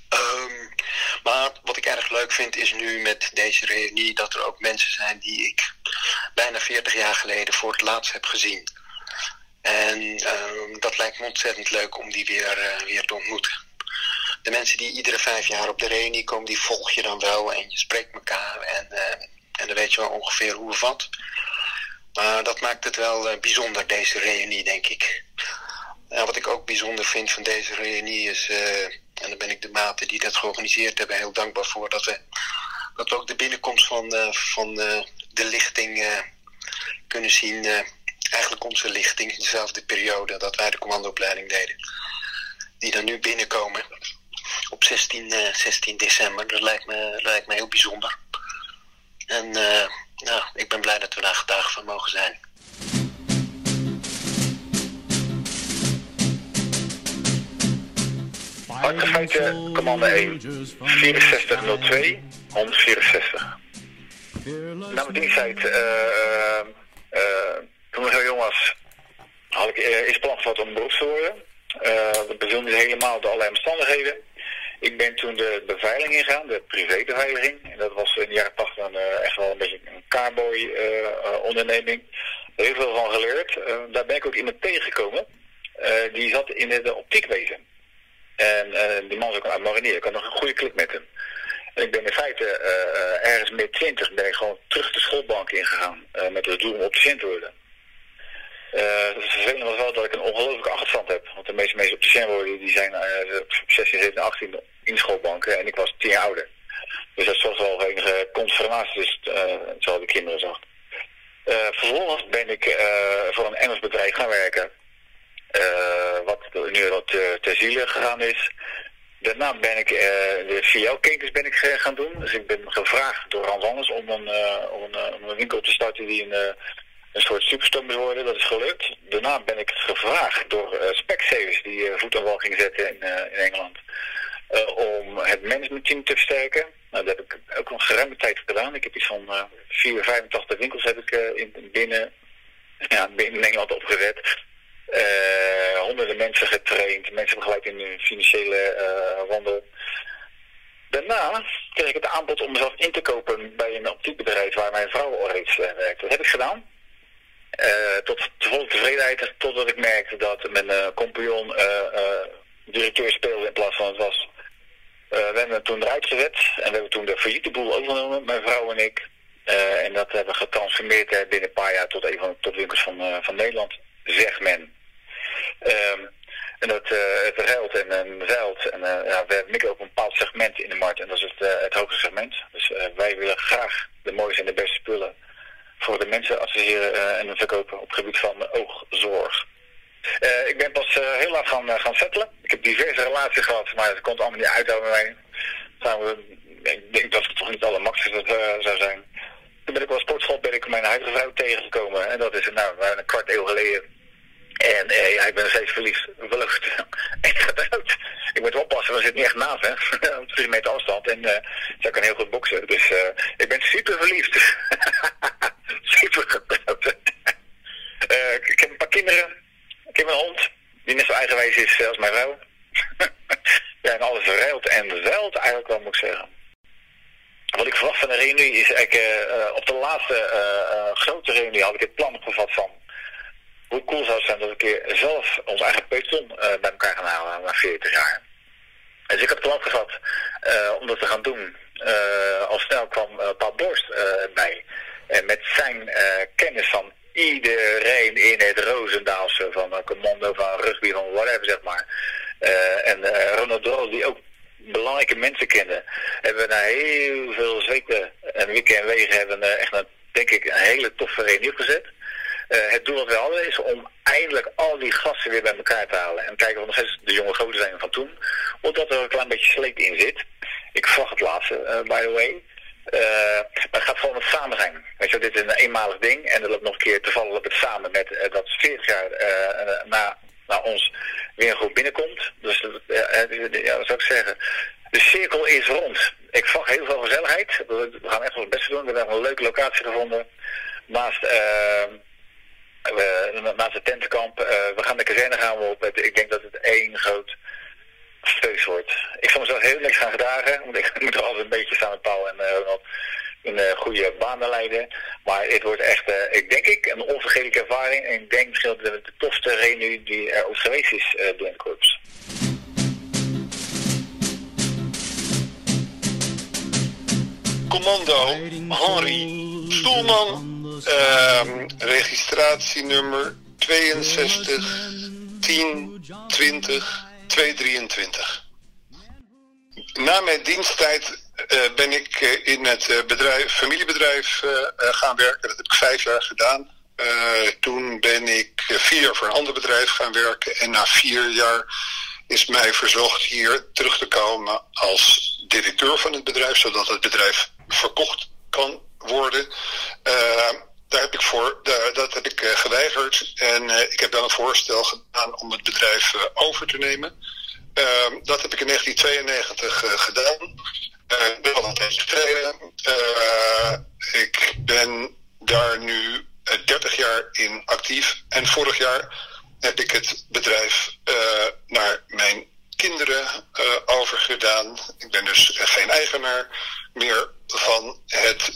[SPEAKER 22] Um, maar wat ik erg leuk vind is nu met deze reunie dat er ook mensen zijn die ik bijna 40 jaar geleden voor het laatst heb gezien. En um, dat lijkt me ontzettend leuk om die weer, weer te ontmoeten. De mensen die iedere vijf jaar op de reunie komen, die volg je dan wel en je spreekt elkaar en, uh, en dan weet je wel ongeveer hoe of wat. Maar dat maakt het wel uh, bijzonder, deze reunie, denk ik. En wat ik ook bijzonder vind van deze reunie is, uh, en daar ben ik de maten die dat georganiseerd hebben heel dankbaar voor, dat we, dat we ook de binnenkomst van, van de lichting kunnen zien. eigenlijk onze lichting, in dezelfde periode dat wij de commandoopleiding deden. Die dan nu binnenkomen op 16, 16 december. Dat lijkt me, lijkt me heel bijzonder. En eh, nou, ik ben blij dat we daar getuige van mogen zijn.
[SPEAKER 23] Feiten, commando 1, 6402, 164. Nou, mijn eh, eh, toen ik heel jong was, had ik eh, eerst plan gehad om beroeps te worden. Eh, dat beviel niet helemaal door allerlei omstandigheden. Ik ben toen de beveiliging ingegaan, de privébeveiliging. En dat was in de jaren 80 dan, eh, echt wel een beetje een carboy eh, eh, onderneming. Heel veel van geleerd. Daar ben ik ook iemand tegengekomen. Die zat in de optiekwezen. En die man is ook uit Marinier. Ik had nog een goede klik met hem. En ik ben in feite ergens mid 20 ben ik gewoon terug de schoolbank ingegaan. met het doel om opticien te worden. Eh, het vervelende was wel dat ik een ongelooflijke achterstand heb. Want de meeste mensen opticien worden, die zijn op 16, 17, 18 in schoolbanken. En ik was 10 jaar ouder. Dus dat zorgt wel enige conformatie dus, uh, zoals de kinderen zag. Eh, vervolgens ben ik eh, voor een Engels bedrijf gaan werken. Eh, wat nu uh, ter ziele gegaan is. Daarna ben ik uh, de VL-ketens ben ik uh, gaan doen. Dus ik ben gevraagd door Hans om een, uh, om een, om een winkel te starten die een, een soort superstorm worden. Dat is gelukt. Daarna ben ik gevraagd door uh, Specsavers die voet aan wal ging zetten in, in Engeland. Om het managementteam te versterken. Nou, dat heb ik ook een geruime tijd gedaan. Ik heb iets van 4, 85 winkels heb ik in, binnen, ja, binnen Engeland opgezet. Honderden mensen getraind, mensen begeleid in hun financiële wandel. Daarna kreeg ik het aanbod om mezelf in te kopen bij een optiekbedrijf waar mijn vrouw al reeds werkte. Dat heb ik gedaan. tot volle tevredenheid, totdat ik merkte dat mijn compagnon directeur speelde in plaats van het was. We hebben hem toen eruit gezet en we hebben toen de failliete boel overgenomen, mijn vrouw en ik. en dat hebben we getransformeerd binnen een paar jaar tot een van de winkels van, van Nederland zegt men. Um, en dat het ruilt en, en zeilt. En ja, we mikken op een bepaald segment in de markt. En dat is het, het hoogste segment. Dus wij willen graag de mooiste en de beste spullen voor de mensen adviseren en verkopen op het gebied van oogzorg. Ik ben pas heel laat gaan, gaan settelen. Ik heb diverse relaties gehad, maar het komt allemaal niet uit over mij. Ik denk dat het toch niet alle makkelijkste zou zijn. Toen ben ik wel sportschool, ben ik mijn huidige vrouw tegengekomen. En dat is nou, een kwart eeuw geleden. En eh, ja, ik ben steeds verliefd. Verlucht. Ga eruit. Ik moet oppassen, we zitten niet echt naast, hè. Op drie meter afstand. En zij kan heel goed boksen. Dus ik ben super verliefd. super getrouwd. ik heb een paar kinderen. Ik heb een hond. Die net zo eigenwijs is als mijn vrouw. ja, en alles ruilt en zeilt eigenlijk wel, moet ik zeggen. Wat ik verwacht van de reunie is eigenlijk, uh, op de laatste uh, grote reunie had ik het plan opgevat van hoe cool zou het zijn dat we een keer zelf ons eigen peloton bij elkaar gaan halen na 40 jaar. Dus ik heb het plan gehad om dat te gaan doen. al snel kwam Paul Borst bij. En met zijn kennis van iedereen in het Roosendaalse, van commando, van rugby, van whatever zeg maar. en Ronald Droos, die ook belangrijke mensen kennen, hebben na heel veel zweten en wikken en wegen hebben echt een, denk ik, een hele toffe reunie opgezet. Uh, het doel wat we hadden is om eindelijk al die gasten weer bij elkaar te halen. En kijken of nog steeds de jonge goden zijn van toen. Omdat er een klein beetje sleet in zit. Ik verwacht het laatste, uh, by the way. Uh, maar het gaat gewoon het samen zijn. Weet je, dit is een eenmalig ding. En dat loopt nog een keer toevallig op het samen met dat 40 jaar na, na ons weer een groep binnenkomt. Dus ja, zou ik zeggen? De cirkel is rond. Ik verwacht heel veel gezelligheid. We gaan echt ons best doen. We hebben een leuke locatie gevonden. Naast, naast het tentenkamp. We gaan de kazerne gaan we op. Ik denk dat het één groot feest wordt. Ik zal mezelf heel niks gaan gedragen. Want ik moet er altijd een beetje samen met Paul en Ronald een uh, goede banen leiden. Maar het wordt echt, uh, ik denk ik, een onvergetelijke ervaring. En ik denk misschien dat het de tofste reunie die er ooit geweest is uh, korps.
[SPEAKER 10] Commando Henry Stoelman, uh, registratienummer 62 10 20 223. Na mijn diensttijd uh, ben ik uh, in het uh, bedrijf, familiebedrijf gaan werken. Dat heb ik vijf jaar gedaan. toen ben ik vier jaar voor een ander bedrijf gaan werken. En na vier jaar is mij verzocht hier terug te komen als directeur van het bedrijf, zodat het bedrijf verkocht
[SPEAKER 24] kan worden. Daar heb ik voor, daar, dat heb ik uh, geweigerd. En uh, ik heb dan een voorstel gedaan om het bedrijf over te nemen. Ehm, dat heb ik in 1992 gedaan. Ik ben al een tijdje ik ben daar nu 30 jaar in actief. En vorig jaar heb ik het bedrijf naar mijn kinderen overgedaan. Ik ben dus geen eigenaar meer van het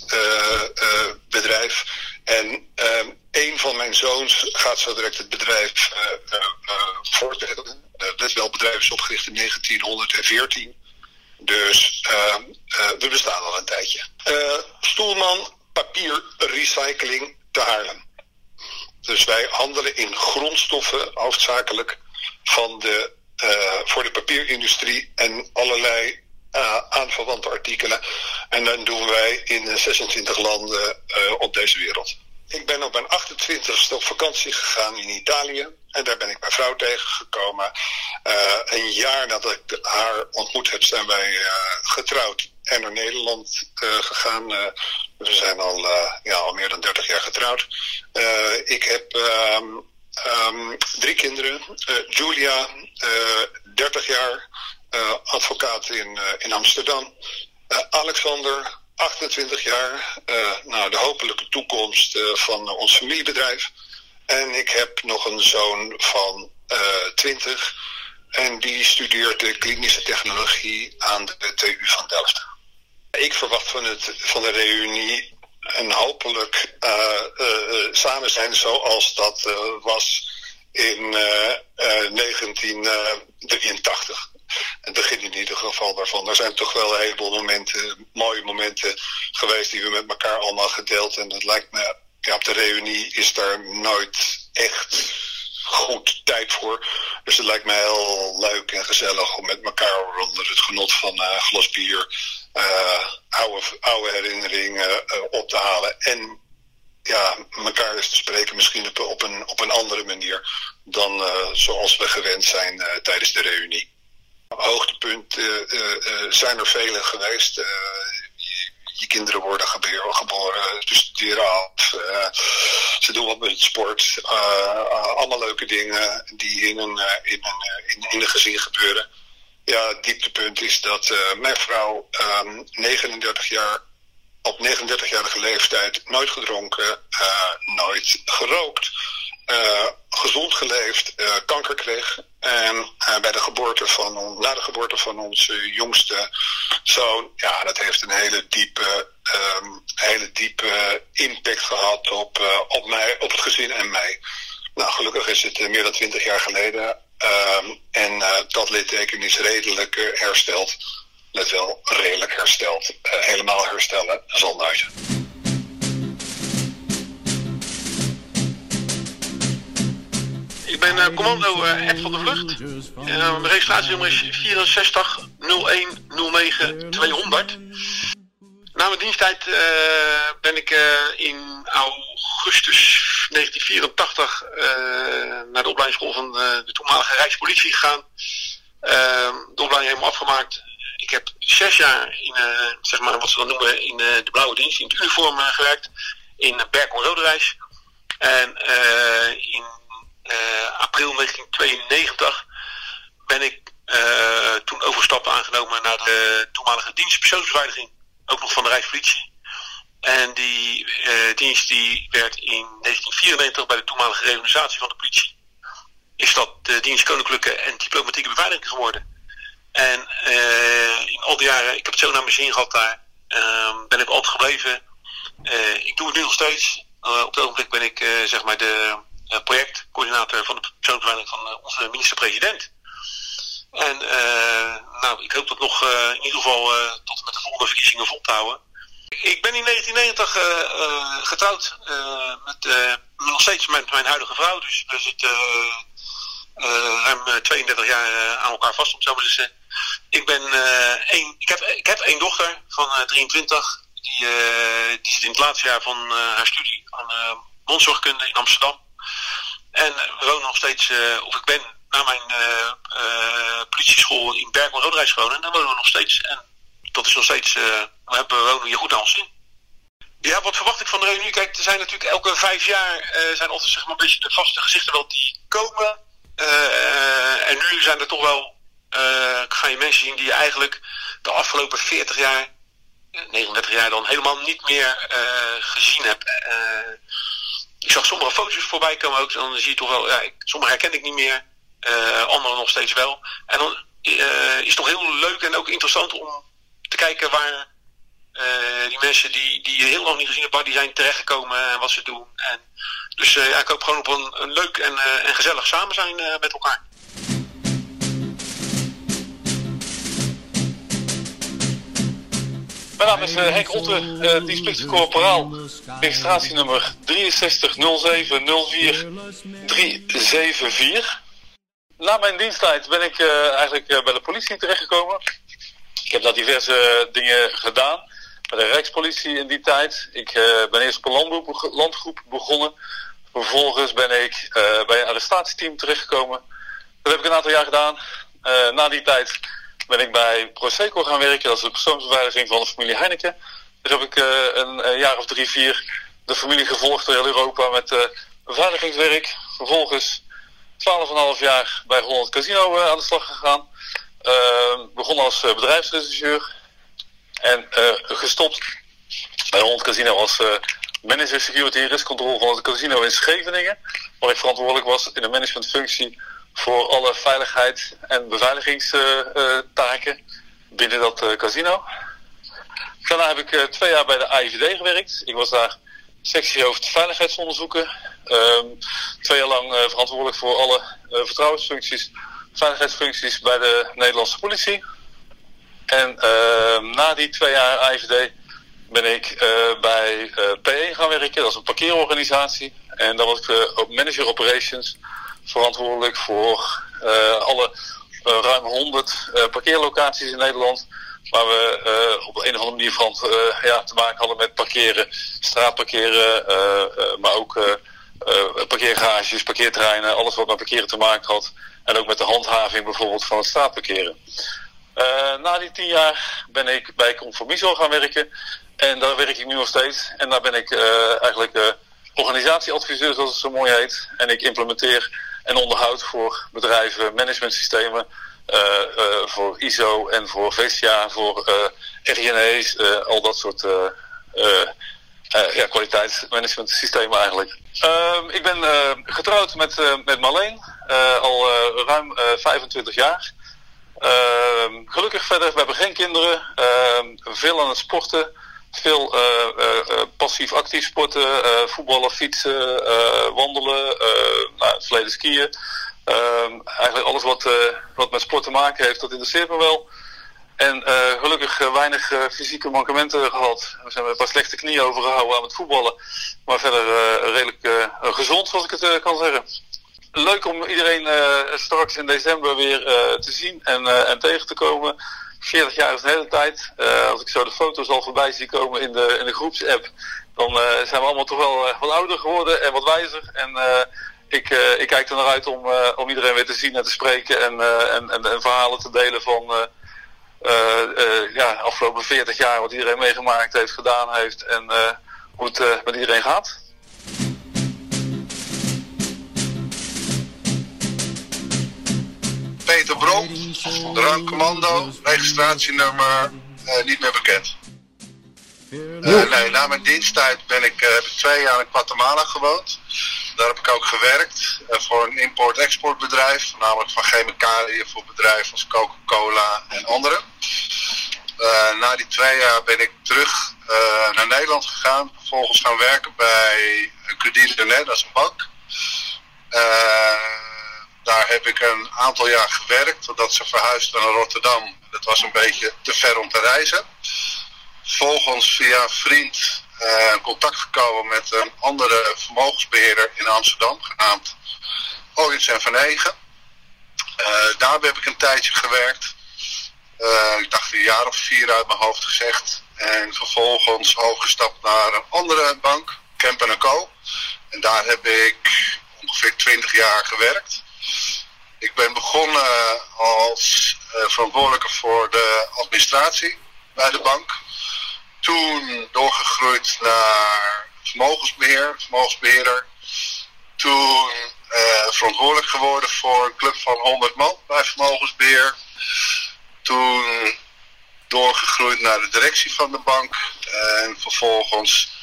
[SPEAKER 24] bedrijf. En uh, een van mijn zoons gaat zo direct het bedrijf voortzetten. Het wel bedrijf is opgericht in 1914. Dus ehm, we bestaan al een tijdje. Stoelman Papier Recycling te Haarlem. Dus wij handelen in grondstoffen hoofdzakelijk van de, voor de papierindustrie en allerlei uh, aanverwante artikelen. En dan doen wij in 26 landen uh, op deze wereld. Ik ben op mijn 28ste op vakantie gegaan in Italië. En daar ben ik mijn vrouw tegengekomen. Uh, een jaar nadat ik haar ontmoet heb, zijn wij getrouwd en naar Nederland gegaan. we zijn al, ja, al meer dan 30 jaar getrouwd. ik heb um, um, drie kinderen. Julia, 30 jaar advocaat in, uh, in Amsterdam. Uh, Alexander, 28 jaar, nou, de hopelijke toekomst van ons familiebedrijf. En ik heb nog een zoon van 20 en die studeert de klinische technologie aan de TU van Delft. Ik verwacht van, het, van de reunie een hopelijk samen zijn zoals dat was in 1983 het begin in ieder geval daarvan. Er zijn toch wel een heleboel momenten, mooie momenten geweest die we met elkaar allemaal gedeeld. En het lijkt me, ja, op de reunie is daar nooit echt goed tijd voor. Dus het lijkt me heel leuk en gezellig om met elkaar onder het genot van uh, glas bier uh, oude, oude herinneringen uh, op te halen. En ja, elkaar eens te spreken misschien op, op, een, op een andere manier dan zoals we gewend zijn tijdens de reunie. Hoogtepunt uh, uh, zijn er vele geweest. Je, kinderen worden geboren, ze studeren af, ze doen wat met sport. allemaal leuke dingen die in een, in een, in, gezin gebeuren. Ja, het dieptepunt is dat mijn vrouw um, ehm, 39 jaar op 39-jarige leeftijd nooit gedronken, nooit gerookt gezond geleefd, kanker kreeg. En uh, bij de geboorte van, na de geboorte van onze jongste zoon, ja, dat heeft een hele diepe, um, hele diepe impact gehad op, op mij, op het gezin en mij. Nou, gelukkig is het meer dan twintig jaar geleden. Um, en dat litteken is redelijk hersteld. Let wel, redelijk hersteld. helemaal herstellen zal nooit.
[SPEAKER 25] Ik ben uh, commando uh, Ed van de Vlucht. Mijn registratienummer is 64 01 09 200. Na mijn diensttijd ben ik in augustus 1984 naar de opleidingsschool van de toenmalige Rijkspolitie gegaan. de opleiding helemaal afgemaakt. Ik heb zes jaar in, zeg maar, wat ze dan noemen, in de blauwe dienst, in het uniform gewerkt. In Berkel Roderijs. En in april 1992 ben ik uh, toen overstappen aangenomen naar de toenmalige dienst persoonsbeveiliging, ook nog van de Rijkspolitie. En die uh, dienst die werd in 1994 bij de toenmalige reorganisatie van de politie, is dat de dienst Koninklijke en Diplomatieke Beveiliging geworden. En in al die jaren, ik heb het zo naar mijn zin gehad daar, ben ik altijd gebleven. ik doe het nu nog steeds. op het ogenblik ben ik zeg maar de projectcoördinator van de persoonsbeveiliging van uh, onze minister-president. En uh, nou, ik hoop dat nog in ieder geval tot met de volgende verkiezingen vol te houden. Ik ben in 1990 getrouwd met nog steeds met mijn huidige vrouw. Dus we zitten ruim 32 jaar aan elkaar vast, om zo maar te zeggen. Ik, ben, één, ik, heb, ik heb één dochter van 23. Die, die zit in het laatste jaar van haar studie aan mondzorgkunde in Amsterdam. En we wonen nog steeds, uh, of ik ben na mijn uh, uh, politieschool in Berkel Roodrijs gewoond. En daar wonen we nog steeds. En dat is nog steeds, we, hebben, we wonen hier goed aan ons zin. Ja, wat verwacht ik van de reunie? Kijk, er zijn natuurlijk elke vijf jaar eh, zijn altijd zeg maar, een beetje de vaste gezichten wel die komen. Eh, en nu zijn er toch wel eh ga je mensen zien die je eigenlijk de afgelopen 40 jaar, eh, 39 jaar dan helemaal niet meer eh, gezien hebt. Ik zag sommige foto's voorbij komen ook. Dan zie je toch wel, ja, sommige herken ik niet meer. eh andere nog steeds wel. En dan eh, is het toch heel leuk en ook interessant om te kijken waar eh, die mensen die, die je heel lang niet gezien hebt, waar die zijn terechtgekomen en wat ze doen. En, dus ja, ik hoop gewoon op een, een leuk en, en gezellig samen zijn met elkaar.
[SPEAKER 26] Mijn naam is eh, Henk Otte, uh, corporaal. Registratienummer 630704 Na mijn diensttijd ben ik eh, eigenlijk eh, bij de politie terechtgekomen. Ik heb daar diverse dingen gedaan. Bij de Rijkspolitie in die tijd. Ik ben eerst op een landgroep, landgroep begonnen. Vervolgens ben ik bij een arrestatieteam terechtgekomen. Dat heb ik een aantal jaar gedaan. Na die tijd ben ik bij Proseco gaan werken. Dat is de persoonsbeveiliging van de familie Heineken. Daar heb ik eh, een, jaar of drie, vier de familie gevolgd door heel Europa met eh, beveiligingswerk. Vervolgens 12,5 jaar bij Holland Casino eh, aan de slag gegaan. Uh, begon als bedrijfsregisseur en gestopt bij Holland Casino als manager security en risk control van het casino in Scheveningen. Waar ik verantwoordelijk was in de managementfunctie voor alle veiligheid en beveiligingstaken binnen dat uh, casino. Daarna heb ik uh, twee jaar bij de AIVD gewerkt. Ik was daar sectiehoofd veiligheidsonderzoeken. Um, twee jaar lang uh, verantwoordelijk voor alle vertrouwensfuncties, veiligheidsfuncties bij de Nederlandse politie. En uh, na die twee jaar AIVD ben ik bij P1 gaan werken. Dat is een parkeerorganisatie. En daar was ik op manager operations verantwoordelijk voor alle ruim 100 parkeerlocaties in Nederland waar we uh, op een of andere manier van, ja, te maken hadden met parkeren, straatparkeren, maar ook parkeergarages, parkeerterreinen, alles wat met parkeren te maken had. En ook met de handhaving bijvoorbeeld van het straatparkeren. na die tien jaar ben ik bij Conformiso gaan werken en daar werk ik nu nog steeds. En daar ben ik eigenlijk organisatieadviseur, zoals het zo mooi heet. En ik implementeer en onderhoud voor bedrijven managementsystemen uh, uh, voor ISO en voor VCA, voor uh, RGNE's, al dat soort ja, kwaliteitsmanagement systemen eigenlijk. Ehm, ik ben getrouwd met, met Marleen, al ruim 25 jaar. Ehm, gelukkig verder, we hebben geen kinderen, ehm, veel aan het sporten, veel passief actief sporten, voetballen, fietsen, wandelen, nou, verleden skiën. Um, eigenlijk alles wat, wat met sport te maken heeft, dat interesseert me wel. En gelukkig weinig fysieke mankementen gehad. We zijn een paar slechte knieën overgehouden aan het voetballen. Maar verder redelijk gezond, zoals ik het kan zeggen. Leuk om iedereen straks in december weer te zien en, en tegen te komen. 40 jaar is een hele tijd. als ik zo de foto's al voorbij zie komen in de, in de groepsapp, dan zijn we allemaal toch wel wat ouder geworden en wat wijzer. En ik, ik kijk er naar uit om, om iedereen weer te zien en te spreken en, en, en, en, verhalen te delen van ja, afgelopen 40 jaar wat iedereen meegemaakt heeft, gedaan heeft en hoe het met iedereen gaat.
[SPEAKER 24] Peter Brom, drankcommando, registratienummer niet meer bekend. Uh, nee, na mijn diensttijd ben ik, heb ik twee jaar in Guatemala gewoond. Daar heb ik ook gewerkt voor een import-exportbedrijf, namelijk van chemicaliën voor bedrijven als Coca-Cola en andere. na die twee jaar ben ik terug naar Nederland gegaan, vervolgens gaan werken bij Credit Net, dat is een bank. Daar heb ik een aantal jaar gewerkt, totdat ze verhuisden naar Rotterdam. Dat was een beetje te ver om te reizen volgens via een vriend contact gekomen met een andere vermogensbeheerder in Amsterdam, genaamd Ooyens en Van Egen. Uh, daar heb ik een tijdje gewerkt. Uh, ik dacht een jaar of vier uit mijn hoofd gezegd. En vervolgens overgestapt naar een andere bank, Kempen Co. En daar heb ik ongeveer 20 jaar gewerkt. Ik ben begonnen als verantwoordelijke voor de administratie bij de bank toen doorgegroeid naar vermogensbeheer, vermogensbeheerder. Toen uh, verantwoordelijk geworden voor een club van 100 man bij vermogensbeheer. Toen doorgegroeid naar de directie van de bank. En vervolgens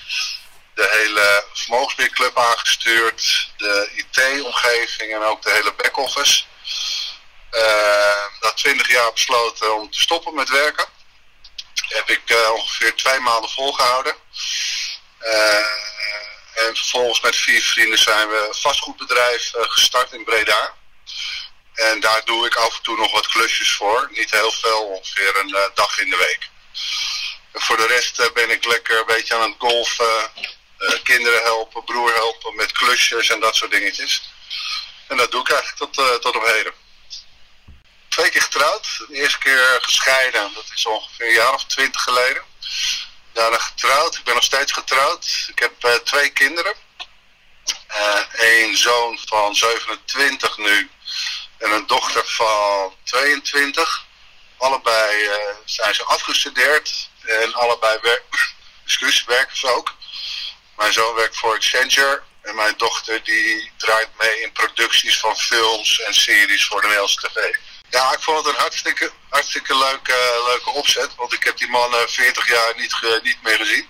[SPEAKER 24] de hele vermogensbeheerclub aangestuurd. De IT-omgeving en ook de hele back-office. Uh, na 20 jaar besloten om te stoppen met werken. Heb ik uh, ongeveer twee maanden volgehouden. Uh, en vervolgens met vier vrienden zijn we een vastgoedbedrijf gestart in Breda. En daar doe ik af en toe nog wat klusjes voor. Niet heel veel, ongeveer een dag in de week. Voor de rest ben ik lekker een beetje aan het golfen, kinderen helpen, broer helpen met klusjes en dat soort dingetjes. En dat doe ik eigenlijk tot, tot op heden twee keer getrouwd. De eerste keer gescheiden, dat is ongeveer een jaar of twintig geleden. Daarna getrouwd, ik ben nog steeds getrouwd. Ik heb uh, twee kinderen. Eén zoon van 27 nu en een dochter van 22. Allebei zijn ze afgestudeerd en allebei wer excuus, werken ze ook. Mijn zoon werkt voor Accenture en mijn dochter die draait mee in producties van films en series voor de Nederlandse tv. Ja, ik vond het een hartstikke, hartstikke leuke, leuke opzet. Want ik heb die man 40 jaar niet, niet meer gezien.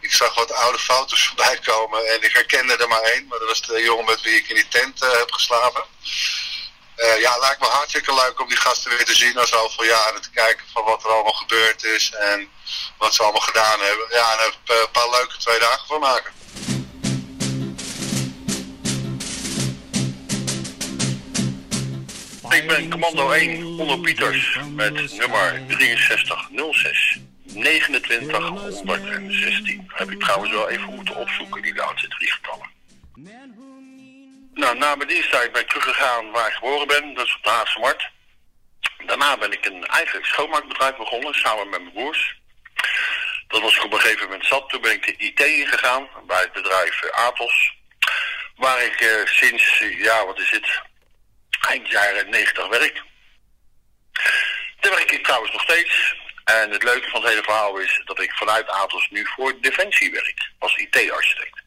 [SPEAKER 24] Ik zag wat oude foto's voorbij komen en ik herkende er maar één. Maar dat was de jongen met wie ik in die tent uh, heb geslapen. Uh, ja, lijkt me hartstikke leuk om die gasten weer te zien na zoveel jaren. Te kijken van wat er allemaal gebeurd is en wat ze allemaal gedaan hebben. Ja, en een paar leuke twee dagen van maken.
[SPEAKER 27] Ik ben commando 1 onder Pieters met nummer 6306 2916. Heb ik trouwens wel even moeten opzoeken, die laatste drie getallen. Nou, na mijn diensttijd ben ik teruggegaan waar ik geboren ben, dat is op de Haagse Markt. Daarna ben ik een eigen schoonmaakbedrijf begonnen, samen met mijn broers. Dat was ik op een gegeven moment zat. Toen ben ik de IT ingegaan bij het bedrijf Atos. Waar ik uh, sinds, ja wat is het, eind jaren 90 werk. Daar werk ik trouwens nog steeds. En het leuke van het hele verhaal is dat ik vanuit Atos nu voor Defensie werk, als IT-architect.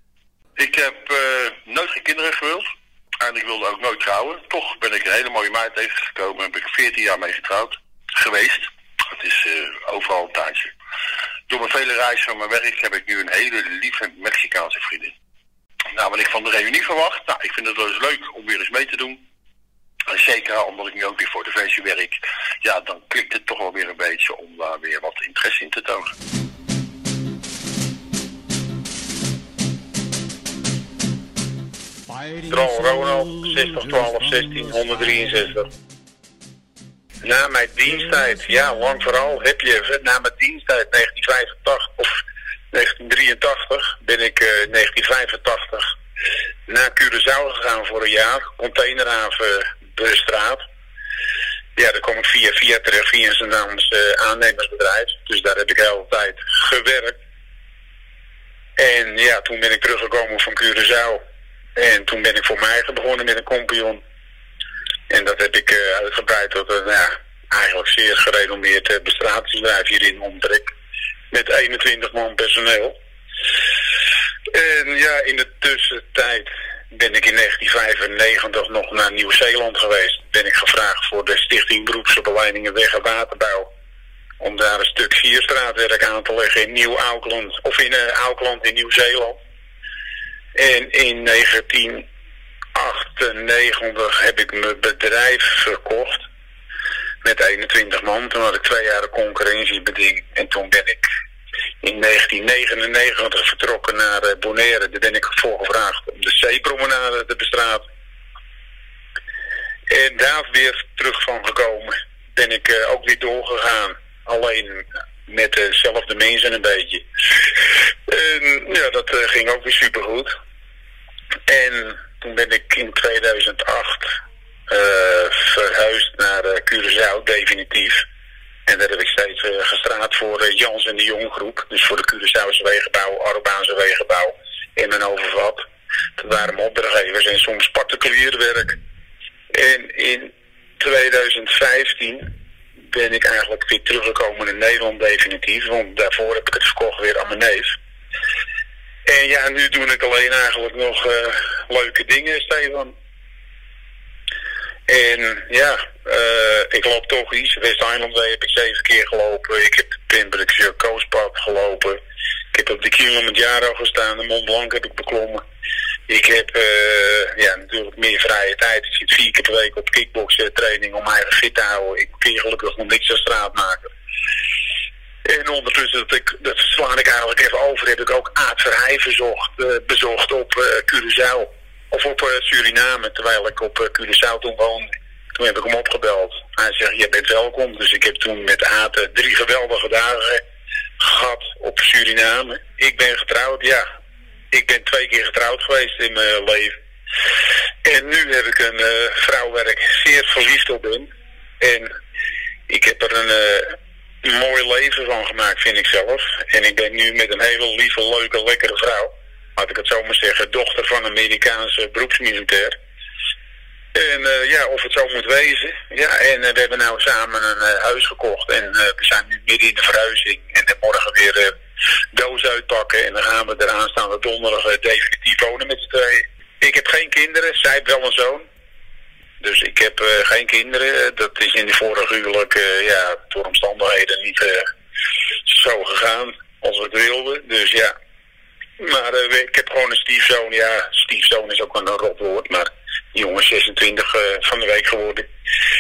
[SPEAKER 27] Ik heb uh, nooit geen kinderen gewild. En ik wilde ook nooit trouwen. Toch ben ik een hele mooie meid tegengekomen. Heb ik 14 jaar mee getrouwd. Geweest. Het is uh, overal een tijdje. Door mijn vele reizen van mijn werk heb ik nu een hele lieve Mexicaanse vriendin. Nou, wat ik van de reunie verwacht. Nou, ik vind het wel eens leuk om weer eens mee te doen. Zeker omdat ik nu ook weer voor de versie werk. Ja, dan klikt het toch wel weer een beetje om daar weer wat interesse in te tonen.
[SPEAKER 23] Dron Ronald, 60 12 16 163. Na mijn diensttijd, ja, lang vooral heb je na mijn diensttijd 1985 of 1983 ben ik uh, 1985 naar Curaçao gegaan voor een jaar. Containerhaven de straat. Ja, daar kom ik via via terecht, via een uh, aannemersbedrijf. Dus daar heb ik de hele tijd gewerkt. En ja, toen ben ik teruggekomen van Curaçao. En toen ben ik voor mij begonnen met een kompion. En dat heb ik uh, uitgebreid tot een ja, eigenlijk zeer gerenommeerd uh, bestratingsbedrijf hier in Omtrek. Met 21 man personeel. En ja, in de tussentijd ben ik in 1995 nog naar Nieuw-Zeeland geweest. Ben ik gevraagd voor de Stichting Beroepsopleidingen Weg en Waterbouw. Om daar een stuk sierstraatwerk aan te leggen in Nieuw-Auckland. Of in uh, Auckland in Nieuw-Zeeland. En in 1998 heb ik mijn bedrijf verkocht. Met 21 man. Toen had ik twee jaar concurrentiebeding. En toen ben ik in 1999 vertrokken naar uh, Bonaire. Daar ben ik voor gevraagd om de zeepromenade te bestraten. En daar weer terug van gekomen ben ik uh, ook weer doorgegaan. Alleen met dezelfde mensen een beetje. En ja, dat uh, ging ook weer supergoed. En toen ben ik in 2008 verhuisd naar Curaçao, definitief. En daar heb ik steeds gestraat voor Jans en de Jong groep. Dus voor de Curaçaose Wegenbouw, Arubaanse Wegenbouw en mijn overvat. Dat waren mijn opdrachtgevers en soms particulier werk. En in 2015 ben ik eigenlijk weer teruggekomen in Nederland definitief. Want daarvoor heb ik het verkocht weer aan mijn neef. En ja, nu doe ik alleen eigenlijk nog eh, leuke dingen, Stefan. En ja, eh, ik loop toch iets. West Island Way heb ik zeven keer gelopen. Ik heb de Pimbrixje Coastpad gelopen. Ik heb op de Kilimanjaro gestaan. De Mont Blanc heb ik beklommen. Ik heb eh, ja, natuurlijk meer vrije tijd. Ik zit vier keer per week op kickboksen training om mij eigen fit te houden. Ik kun gelukkig nog niks aan straat maken. En ondertussen, dat, ik, dat slaan ik eigenlijk even over, heb ik ook Aad Verheij verzocht, eh, bezocht op uh. Of op uh, Suriname, terwijl ik op Curaçao toen woonde. Toen heb ik hem opgebeld. Hij zegt, je bent welkom. Dus ik heb toen met Aad drie geweldige dagen gehad op Suriname. Ik ben getrouwd, ja. Ik ben twee keer getrouwd geweest in mijn leven. En nu heb ik een vrouw waar ik zeer verliefd op ben. En ik heb er een een mooi leven van gemaakt, vind ik zelf. En ik ben nu met een hele lieve, leuke, lekkere vrouw. Laat ik het zo maar zeggen, dochter van een Amerikaanse beroepsmilitair. En uh, ja, of het zo moet wezen. Ja, en we hebben nou samen een huis gekocht. En we zijn nu midden in de verhuizing. En morgen weer doos uitpakken. En dan gaan we er aanstaande donderdag definitief wonen met z'n tweeën. Ik heb geen kinderen, zij heeft wel een zoon. Dus ik heb uh, geen kinderen. Dat is in de vorige huwelijk, uh, ja, door omstandigheden niet zo gegaan als we het wilden. Dus ja. Maar ik heb gewoon een stiefzoon. Ja, stiefzoon is ook een rot woord, maar die jongen is 26 van de week geworden.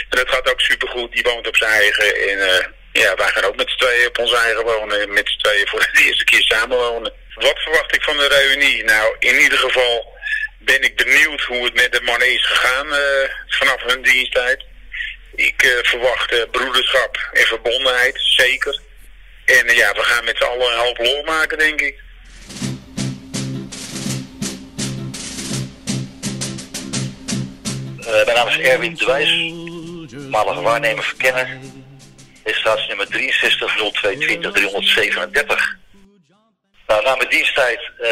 [SPEAKER 23] En dat gaat ook supergoed. Die woont op zijn eigen. En ja, wij gaan ook met z'n tweeën op ons eigen wonen. Met z'n tweeën voor de eerste keer samenwonen. Wat verwacht ik van de reunie? Nou, in ieder geval ben ik benieuwd hoe het met de mannen is gegaan uh, vanaf hun diensttijd. Ik uh, verwacht uh, broederschap en verbondenheid, zeker. En ja, we gaan met z'n allen een hoop lol maken, denk ik.
[SPEAKER 28] mijn naam is Erwin de Wijs, malige waarnemer verkenner. Registratienummer 63 0220 337. Nou, na mijn diensttijd uh,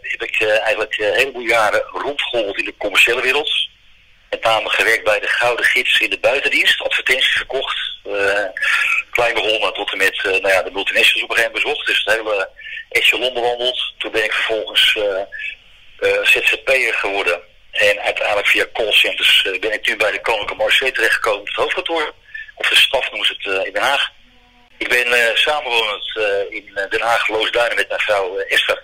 [SPEAKER 28] heb ik uh, eigenlijk uh, een heleboel jaren rondgeholpen in de commerciële wereld. Met name gewerkt bij de Gouden Gids in de buitendienst, advertenties verkocht. klein begonnen tot en met nou ja, de multinationals op een gegeven moment bezocht. Dus het hele echelon bewandeld. Toen ben ik vervolgens ZZP'er geworden. En uiteindelijk via callcenters ben ik nu bij de Koninklijke Marseille terechtgekomen, het hoofdkantoor. Of de staf noemen ze het in Den Haag. Ik ben uh, samenwonend uh, in Den Haag, Loosduinen met mijn vrouw Esther.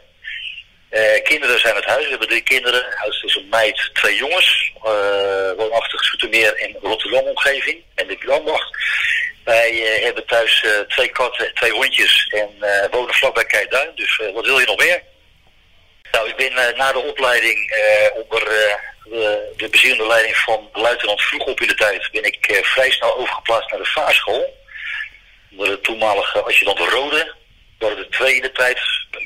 [SPEAKER 28] kinderen zijn het huis, we hebben drie kinderen. Huis is een meid, twee jongens. woonachtig Zoetermeer en Rotterdam omgeving en de Landwacht. Wij hebben thuis twee katten, twee hondjes en wonen vlakbij Keiduin. Dus wat wil je nog meer? Nou, ik ben na de opleiding onder de, de bezielende leiding van luitenant vroeg op in de tijd... ben ik vrij snel overgeplaatst naar de vaarschool onder de toenmalige adjudant Rode. We hadden er twee in de tijd,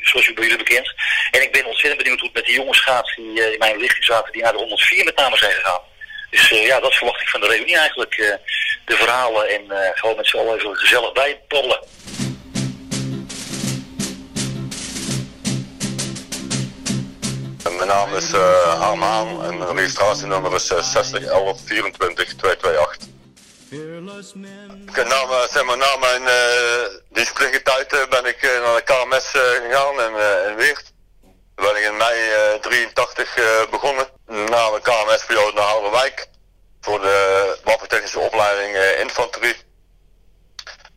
[SPEAKER 28] zoals u bij jullie bekend. En ik ben ontzettend benieuwd hoe het met de jongens gaat die in mijn lichting zaten, die naar de 104 met name zijn gegaan. Dus ja, dat verwacht ik van de reunie eigenlijk. De verhalen en gewoon met z'n allen even gezellig bijbabbelen.
[SPEAKER 29] Mijn naam is uh, Harm Haan en mijn registratienummer is uh, 60 11 24 228. Nou, zeg maar, na mijn dienstplichtige tijd ben ik naar de KMS gegaan in, in Weert. Daar ben ik in mei 83 begonnen. Na de KMS-periode naar Harderwijk. Voor de wapentechnische opleiding infanterie.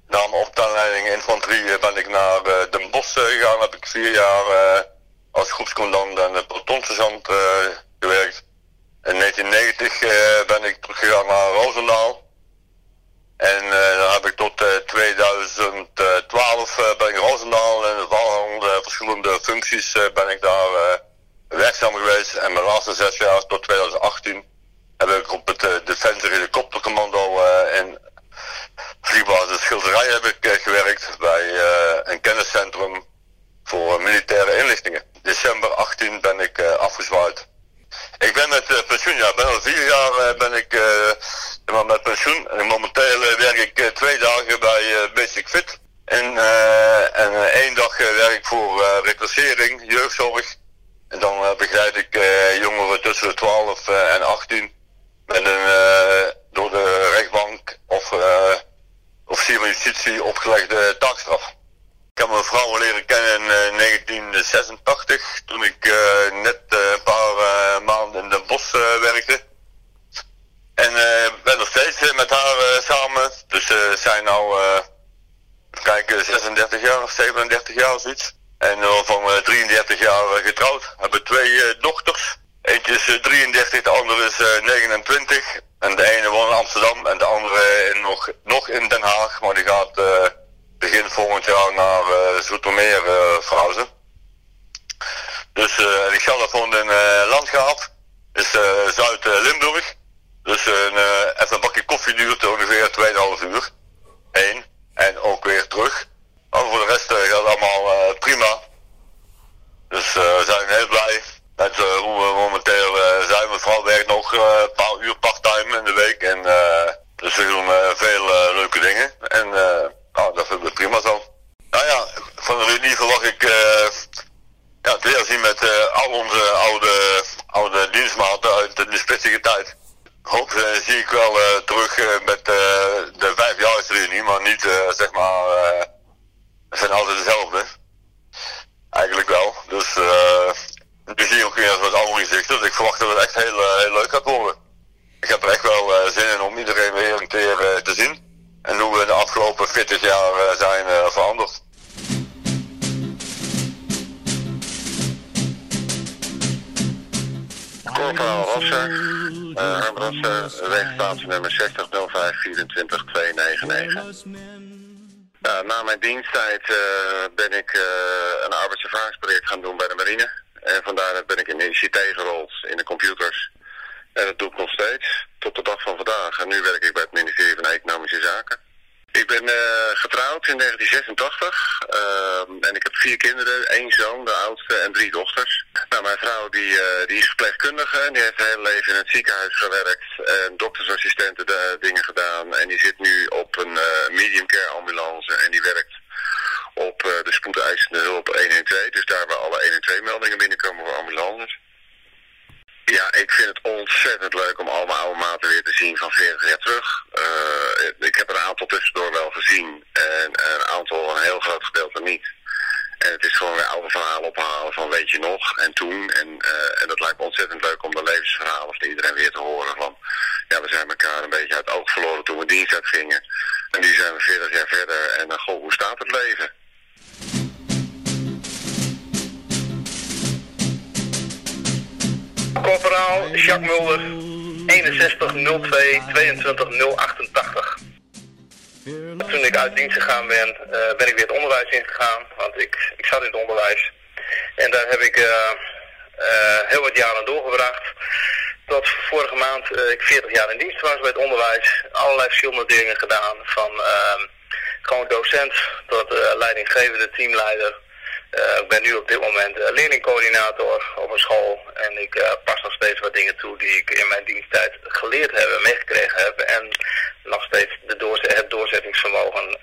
[SPEAKER 29] Na mijn opleiding infanterie ben ik naar Den Bosch gegaan. Heb ik vier jaar als groepscommandant en pelotonsergeant gewerkt. In 1990 ben ik teruggegaan naar Roosendaal. En uh, dan heb ik tot uh, 2012 uh, ben ik in Roosendaal en allerhande verschillende functies ben ik daar werkzaam geweest. En mijn laatste zes jaar tot 2018 heb ik op het Defensie Helikoptercommando in vliegbasis Schilderij heb ik gewerkt bij een kenniscentrum voor militaire inlichtingen. December 18 ben ik afgezwaaid. Ik ben met pensioen, ja, ben al vier jaar ben ik maar met pensioen. En momenteel werk ik twee dagen bij Basic Fit. En, en één dag werk ik voor reclassering, jeugdzorg. En dan begeleid ik jongeren tussen de 12 en 18 met een, door de rechtbank of 1986, toen ik eh, net eh, een paar eh, maanden in Den Bosch eh, werkte. En eh ben nog steeds eh, met haar eh, samen. Dus ze zijn nou, eh kijk, 36 jaar, 37 jaar of zoiets. En van eh, 33 jaar eh, getrouwd. Hebben twee eh, dochters. Eentje is eh, 33, de andere is eh, 29. En de ene woont in Amsterdam en de andere in, nog, nog in Den Haag. Maar die gaat eh, begin volgend jaar naar eh Zoetermeer eh, verhuizen. Dus eh, ik zelf woon in Landgraaf. is Zuid-Limburg. Dus een, even een bakje koffie duurt ongeveer 2,5 uur. Eén. En ook weer terug. Maar voor de rest gaat het allemaal prima. Dus we zijn heel blij met hoe we momenteel zijn. Mijn vrouw werkt nog een paar uur part-time in de week. En, dus we doen veel leuke dingen. En eh, nou, dat vinden we prima zo. Nou ja, van de reunie verwacht ik eh, ja, het weer zien met eh, al onze oude, oude dienstmaten uit de spitsige tijd. Hoop eh, zie ik wel terug met de vijfjaarsreunie, maar niet zeg maar, ze zijn altijd dezelfde. Eigenlijk wel. Dus nu zie je ook weer wat andere gezichten. Dus ik verwacht dat het echt heel, heel leuk gaat worden. Ik heb er echt wel zin in om iedereen weer een keer te zien. En hoe we de afgelopen 40 jaar eh, zijn eh, veranderd.
[SPEAKER 30] Corporaal Rosser, uh, Rosser, registratienummer 60 05 24 299. Ja, na mijn diensttijd eh, ben ik een arbeidservaringsproject gaan doen bij de marine. En vandaar ben ik in de ICT gerold, in de computers. En dat doe ik nog steeds, tot de dag van vandaag. En nu werk ik bij het ministerie van Economische Zaken. Ik ben eh, getrouwd in 1986 ehm, en ik heb vier kinderen, één zoon, de oudste, en drie dochters. Nou, mijn vrouw die, eh, die is verpleegkundige en die heeft haar hele leven in het ziekenhuis gewerkt en doktersassistenten de, dingen gedaan. En die zit nu op een eh, medium care ambulance en die werkt op eh, de spoedeisende hulp 112, dus daar waar alle 112 meldingen binnenkomen voor ambulances. Ja, ik vind het ontzettend leuk om al mijn oude maten weer te zien van 40 jaar terug. Eh, ik heb er een aantal tussendoor wel gezien en een aantal, een heel groot gedeelte niet. En het is gewoon weer oude verhalen ophalen van weet je nog en toen. En, eh, en dat lijkt me ontzettend leuk om de levensverhalen van iedereen weer te horen. Van, ja, we zijn elkaar een beetje uit het oog verloren toen we dienst uitgingen. En nu zijn we 40 jaar verder en dan, goh, hoe staat het leven?
[SPEAKER 31] Corporaal Jacques Mulder, 61 02 22 088. Toen ik uit dienst gegaan ben, eh, ben ik weer het onderwijs ingegaan, want ik, ik zat in het onderwijs. En daar heb ik eh, eh, heel wat jaren doorgebracht. Tot vorige maand ik 40 jaar in dienst was bij het onderwijs. Allerlei verschillende dingen gedaan, van gewoon docent tot leidinggevende teamleider. Eh, ik ben nu op dit moment eh, leerlingcoördinator op een school en ik eh, pas nog steeds wat dingen toe die ik in mijn diensttijd geleerd heb en meegekregen heb. En nog steeds de het doorzettingsvermogen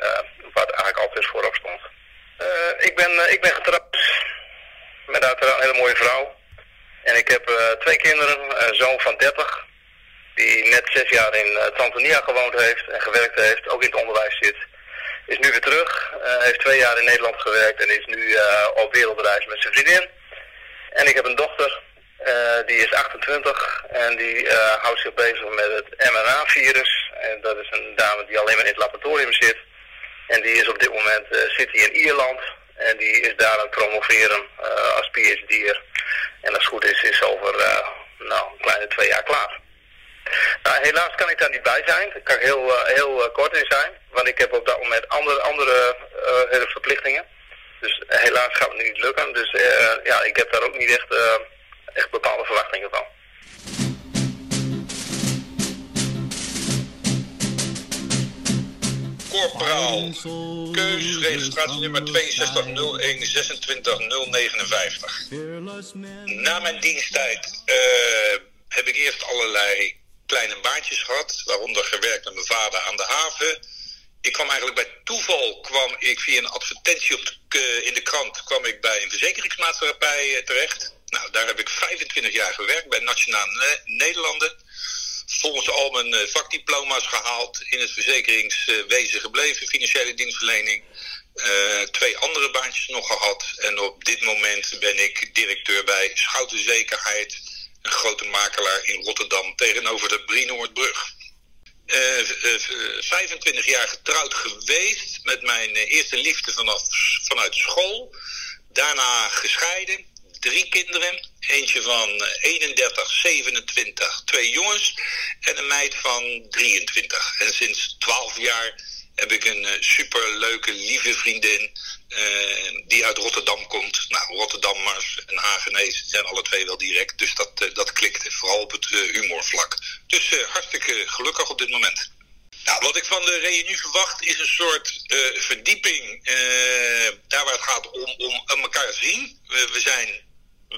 [SPEAKER 31] wat eigenlijk altijd voorop stond. Ik, ben, ik ben getrouwd met uiteraard een hele mooie vrouw. En ik heb twee kinderen, een zoon van 30, die net zes jaar in eh, Tanzania gewoond heeft en gewerkt heeft, ook in het onderwijs zit. Is nu weer terug, eh, heeft twee jaar in Nederland gewerkt en is nu eh, op wereldreis met zijn vriendin. En ik heb een dochter, eh, die is 28 en die houdt zich bezig met het mRNA-virus. En dat is een dame die alleen maar in het laboratorium zit. En die is op dit moment zit die in Ierland en die is daar aan het promoveren als PhD'er. En als het goed is, is over nou, een kleine twee jaar klaar. Nou, helaas kan ik daar niet bij zijn. Daar kan ik heel, eh, heel eh, kort in zijn. Want ik heb op dat moment andere, andere eh, hele verplichtingen. Dus helaas gaat het niet lukken. Dus eh, ja, ik heb daar ook niet echt, eh, echt bepaalde verwachtingen van.
[SPEAKER 32] Corporaal. Keus, registratienummer 6201260059. Na mijn diensttijd eh, heb ik eerst allerlei kleine baantjes gehad, waaronder gewerkt met mijn vader aan de haven. Ik kwam eigenlijk bij toeval, kwam ik via een advertentie op k- in de krant, kwam ik bij een verzekeringsmaatschappij eh, terecht. Nou, daar heb ik 25 jaar gewerkt bij Nationaal Ne- Nederlanden. Volgens al mijn eh, vakdiploma's gehaald, in het verzekeringswezen gebleven, financiële dienstverlening. Eh, twee andere baantjes nog gehad. En op dit moment ben ik directeur bij Schouten Zekerheid, een grote makelaar in Rotterdam tegenover de Brienoordbrug. Eh, eh, 25 jaar getrouwd geweest met mijn eh, eerste liefde vanaf, vanuit school. Daarna gescheiden, drie kinderen. Eentje van eh, 31, 27, twee jongens en een meid van 23. En sinds 12 jaar heb ik een eh, superleuke, lieve vriendin eh, die uit Rotterdam komt. Nou, Rotterdammers en Hagenees zijn alle twee wel direct, dus dat, eh, dat klikte. Vooral op het eh, humorvlak. Dus hartstikke gelukkig op dit moment. Nou, wat ik van de reunie verwacht is een soort verdieping. daar waar het gaat om, om elkaar zien. We, we zijn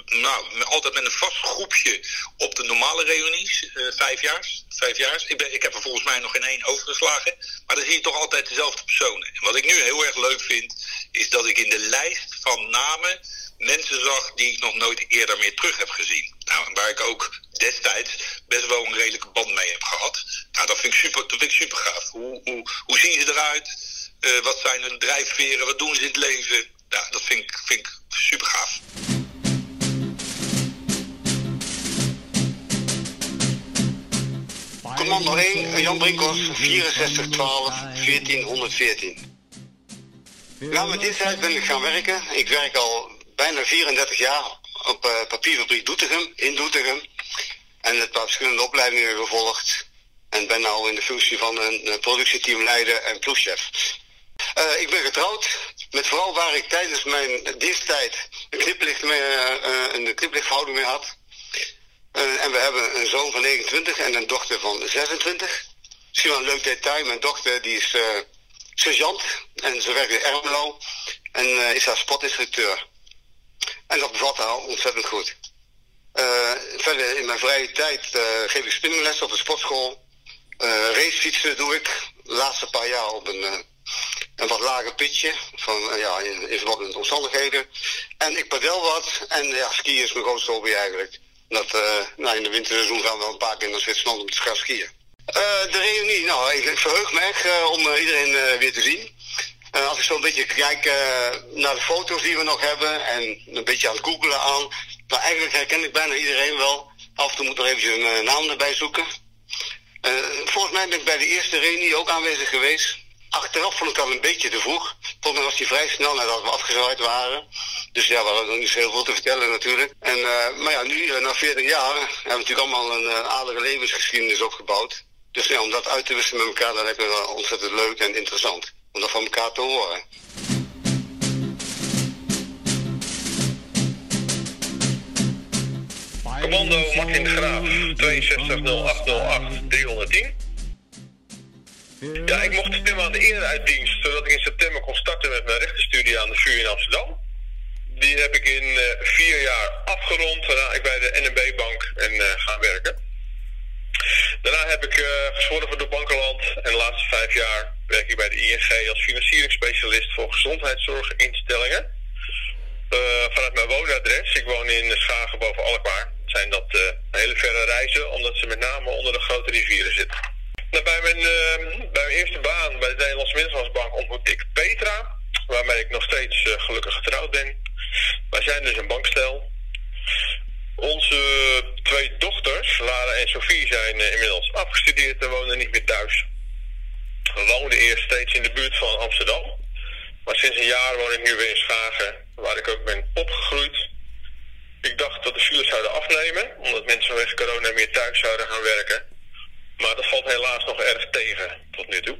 [SPEAKER 32] nou, altijd met een vast groepje op de normale reunies. eh vijfjaars. vijfjaars. Ik, ben, ik heb er volgens mij nog geen één overgeslagen. Maar dan zie je toch altijd dezelfde personen. En wat ik nu heel erg leuk vind, is dat ik in de lijst van namen mensen zag die ik nog nooit eerder meer terug heb gezien. Nou, waar ik ook destijds best wel een redelijke band mee heb gehad. Nou, dat vind ik super, dat ik super gaaf. Hoe, hoe, hoe zien ze eruit? Eh, wat zijn hun drijfveren? Wat doen ze in het leven? Ja, dat vind ik, vind ik super gaaf.
[SPEAKER 33] Commando 1, Jan Brinkhoff, 6412 1414. Na mijn diensttijd ben ik gaan werken. Ik werk al bijna 34 jaar op eh, papierfabriek Doetinchem, in Doetinchem. En heb paar verschillende opleidingen gevolgd. En ben nu in de functie van een productieteamleider en ploegchef. Eh, ik ben getrouwd met vrouw waar ik tijdens mijn diensttijd een kniplicht mee, eh, een kniplichtverhouding mee had. En we hebben een zoon van 29 en een dochter van 26. Misschien wel een leuk detail. Mijn dochter die is sergeant en ze werkt in Ermelo en eh, is haar sportinstructeur. En dat bevalt haar ontzettend goed. Eh, verder in mijn vrije tijd eh, geef ik spinningles op de sportschool. Racefietsen doe ik de laatste paar jaar op een, een wat lager pitje van, ja, in, in verband met de omstandigheden. En ik padel wat en ja, skiën is mijn grootste hobby eigenlijk. Dat, nou, in de winterseizoen gaan we wel een paar keer naar Zwitserland om te gaan skiën. Eh, de reunie, nou, ik, verheug me echt eh, om eh, iedereen weer te zien. Als ik zo een beetje kijk naar de foto's die we nog hebben en een beetje aan het googelen aan, maar eigenlijk herken ik bijna iedereen wel. Af en toe moet nog eventjes een naam erbij zoeken. Volgens mij ben ik bij de eerste reunie ook aanwezig geweest. Achteraf vond ik dat een beetje te vroeg. Volgens was die vrij snel nadat we afgezwaaid waren. Dus ja, we hadden nog niet heel veel te vertellen natuurlijk. En, maar ja, nu, na 40 jaar, hebben we natuurlijk allemaal een aardige levensgeschiedenis opgebouwd. Dus ja, om dat uit te wisselen met elkaar, dat lijkt me wel ontzettend leuk en interessant. Om dat van elkaar te horen.
[SPEAKER 18] Commando Martin de Graaf, 620808 310. Ja, ik mocht stemmen aan de eeruitdienst, zodat ik in september kon starten met mijn rechtenstudie aan de VU in Amsterdam. Die heb ik in eh, vier jaar afgerond, waarna ik bij de NMB-bank ben eh, gaan werken. Daarna heb ik eh gezworven voor de Bankenland en de laatste vijf jaar werk ik bij de ING als financieringsspecialist voor gezondheidszorginstellingen. Eh, vanuit mijn woonadres, ik woon in Schagen boven Alkmaar, zijn dat eh, hele verre reizen, omdat ze met name onder de grote rivieren zitten. Nou, bij, mijn, bij mijn eerste baan bij de Nederlandse Middelstandsbank ontmoette ik Petra, waarmee ik nog steeds gelukkig getrouwd ben. Wij zijn dus een bankstel. Onze twee dochters, Lara en Sophie, zijn eh, inmiddels afgestudeerd en wonen niet meer thuis. We woonden eerst steeds in de buurt van Amsterdam. Maar sinds een jaar woon ik nu weer in Schagen, waar ik ook ben opgegroeid. Ik dacht dat de files zouden afnemen, omdat mensen vanwege corona meer thuis zouden gaan werken. Maar dat valt helaas nog erg tegen tot nu toe.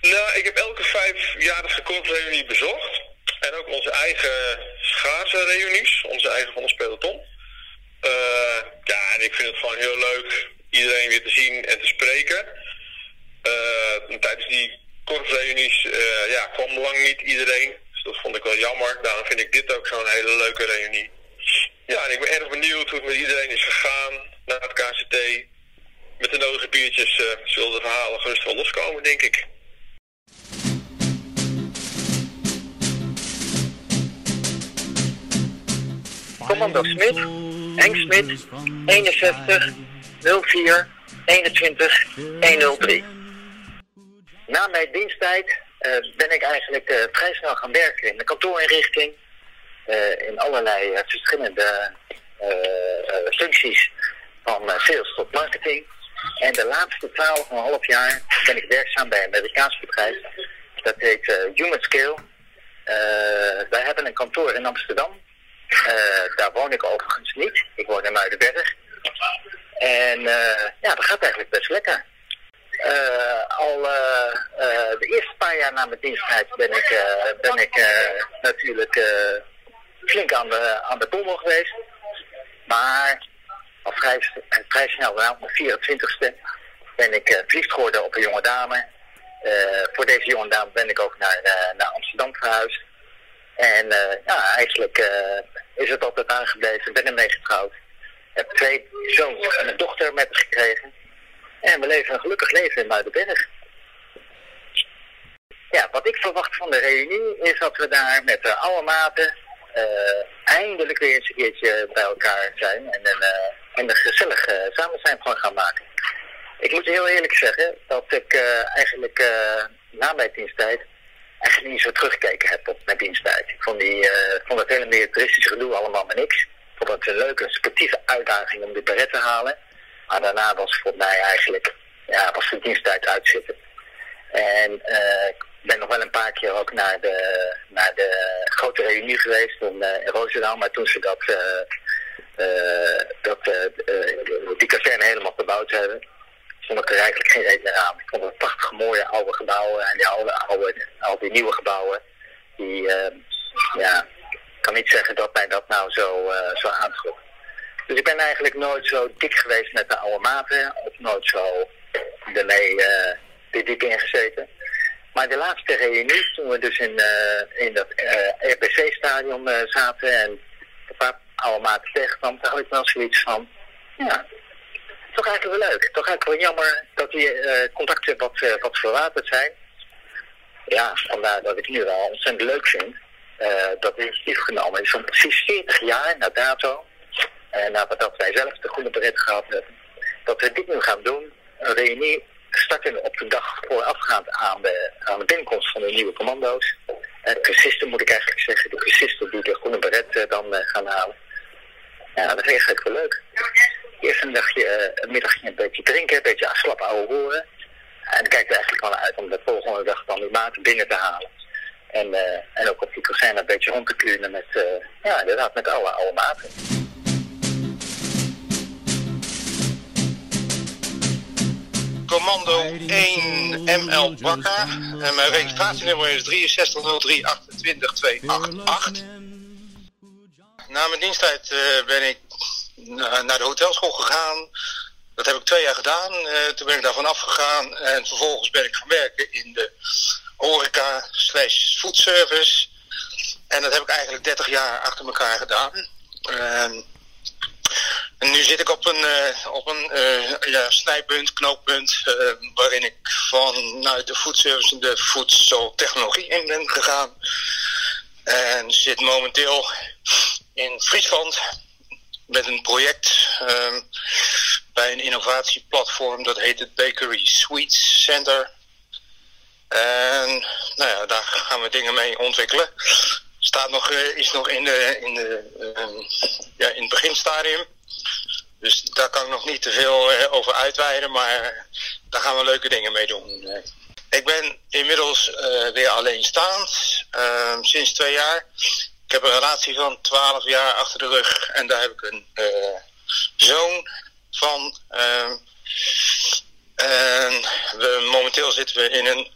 [SPEAKER 18] Nou, ik heb elke vijfjarige korpsreunie bezocht. En ook onze eigen schaatsen reunies, onze eigen van ons peloton. Eh, ja, en ik vind het gewoon heel leuk iedereen weer te zien en te spreken. Eh, tijdens die korpsreunies eh, ja, kwam lang niet iedereen. Dus dat vond ik wel jammer. Daarom vind ik dit ook zo'n hele leuke reunie. Ja, en ik ben erg benieuwd hoe het met iedereen is gegaan na het KCT. Met de nodige biertjes zullen de verhalen gerust wel loskomen, denk ik.
[SPEAKER 23] Commando Smit, Henk Smit, 61 04 21 103. Na mijn diensttijd eh, ben ik eigenlijk eh, vrij snel gaan werken in de kantoorinrichting. eh, in allerlei verschillende functies van sales tot marketing. En de laatste 12,5 jaar ben ik werkzaam bij een Amerikaans bedrijf. Dat heet Human Scale. Wij hebben een kantoor in Amsterdam. Eh, daar woon ik overigens niet. Ik woon in Muidenberg. En eh, ja, dat gaat eigenlijk best lekker. Eh, al de eerste paar jaar na mijn diensttijd ben ik, ben ik natuurlijk flink aan de, aan de pommel geweest. Maar al vrij, vrij snel, mijn 24ste, ben ik verliefd geworden op een jonge dame. Voor deze jonge dame ben ik ook naar, naar Amsterdam verhuisd. En eh, ja, eigenlijk eh, is het altijd aangebleven. Ik ben ermee getrouwd. Heb twee zoons en een dochter met gekregen. En we leven een gelukkig leven in Muidenberg. Ja, wat ik verwacht van de reunie is dat we daar met de oude maten eh, eindelijk weer eens een keertje bij elkaar zijn en een, en een gezellig uh, samen zijn van gaan maken. Ik moet heel eerlijk zeggen dat ik eigenlijk na mijn diensttijd eigenlijk niet zo teruggekeken heb op mijn diensttijd. Ik vond, die, eh, vond het hele militaristische gedoe allemaal maar niks. Ik vond het een leuke, sportieve uitdaging om die beret te halen. Maar daarna was voor mij eigenlijk, ja, was de diensttijd uitzitten. En eh, ik ben nog wel een paar keer ook naar de, naar de grote reunie geweest in, eh, in Roosendaal. Maar toen ze dat, dat, die kazerne helemaal verbouwd hebben, vond ik er eigenlijk geen reden aan. Ik vond het prachtig mooie oude gebouwen en die oude, oude, al die nieuwe gebouwen. Die, eh, ja, ik kan niet zeggen dat mij dat nou zo, eh, zo aantrok. Dus ik ben eigenlijk nooit zo dik geweest met de oude maten, of nooit zo ermee er diep ingezeten. Maar de laatste reunie, toen we dus in, eh, in dat RPC-stadion eh, zaten en een paar oude maten tegenkwam, toen had ik wel zoiets van, ja, toch eigenlijk wel leuk. Toch eigenlijk wel jammer dat die eh, contacten wat, eh, wat verwaterd zijn. Ja, vandaar dat ik nu wel ontzettend leuk vind eh, dat het initiatief genomen is van precies 40 jaar na dato. En nadat wij zelf de groene beret gehad hebben, dat we dit nu gaan doen. Een reunie starten op de dag voorafgaand aan de, aan de binnenkomst van de nieuwe commando's. Uh, de cursisten moet ik eigenlijk zeggen, de cursisten die de groene beret dan gaan halen. Ja, dat is eigenlijk wel leuk. Eerst een dagje, eh, een middagje een beetje drinken, een beetje aan slap ouwe horen. En dan kijk ik er eigenlijk wel uit om de volgende dag dan die maten binnen te halen. En, eh, en ook op die kazerne een beetje rond te klunen met, eh, ja, inderdaad, met alle oude maten.
[SPEAKER 34] Commando 1 ML Bakker. En mijn registratienummer is 6303282288. Na mijn diensttijd ben ik naar de hotelschool gegaan. Dat heb ik twee jaar gedaan. Eh, toen ben ik daarvan afgegaan. En vervolgens ben ik gaan werken in de horeca slash foodservice. En dat heb ik eigenlijk 30 jaar achter elkaar gedaan. Ehm, en nu zit ik op een, eh, op een eh, ja, snijpunt, knooppunt, waarin ik vanuit de foodservice de voedseltechnologie in ben gegaan. En zit momenteel in Friesland met een project ehm, bij een innovatieplatform dat heet het Bakery Sweets Center. En nou ja, daar gaan we dingen mee ontwikkelen. Staat nog, eh, is nog in, de, in, de, ehm, ja, in het beginstadium. Dus daar kan ik nog niet te veel eh, over uitweiden, maar daar gaan we leuke dingen mee doen. Ik ben inmiddels eh, weer alleenstaand, ehm, sinds twee jaar. Ik heb een relatie van 12 jaar achter de rug en daar heb ik een eh, zoon van. ehm, en we, momenteel zitten we in een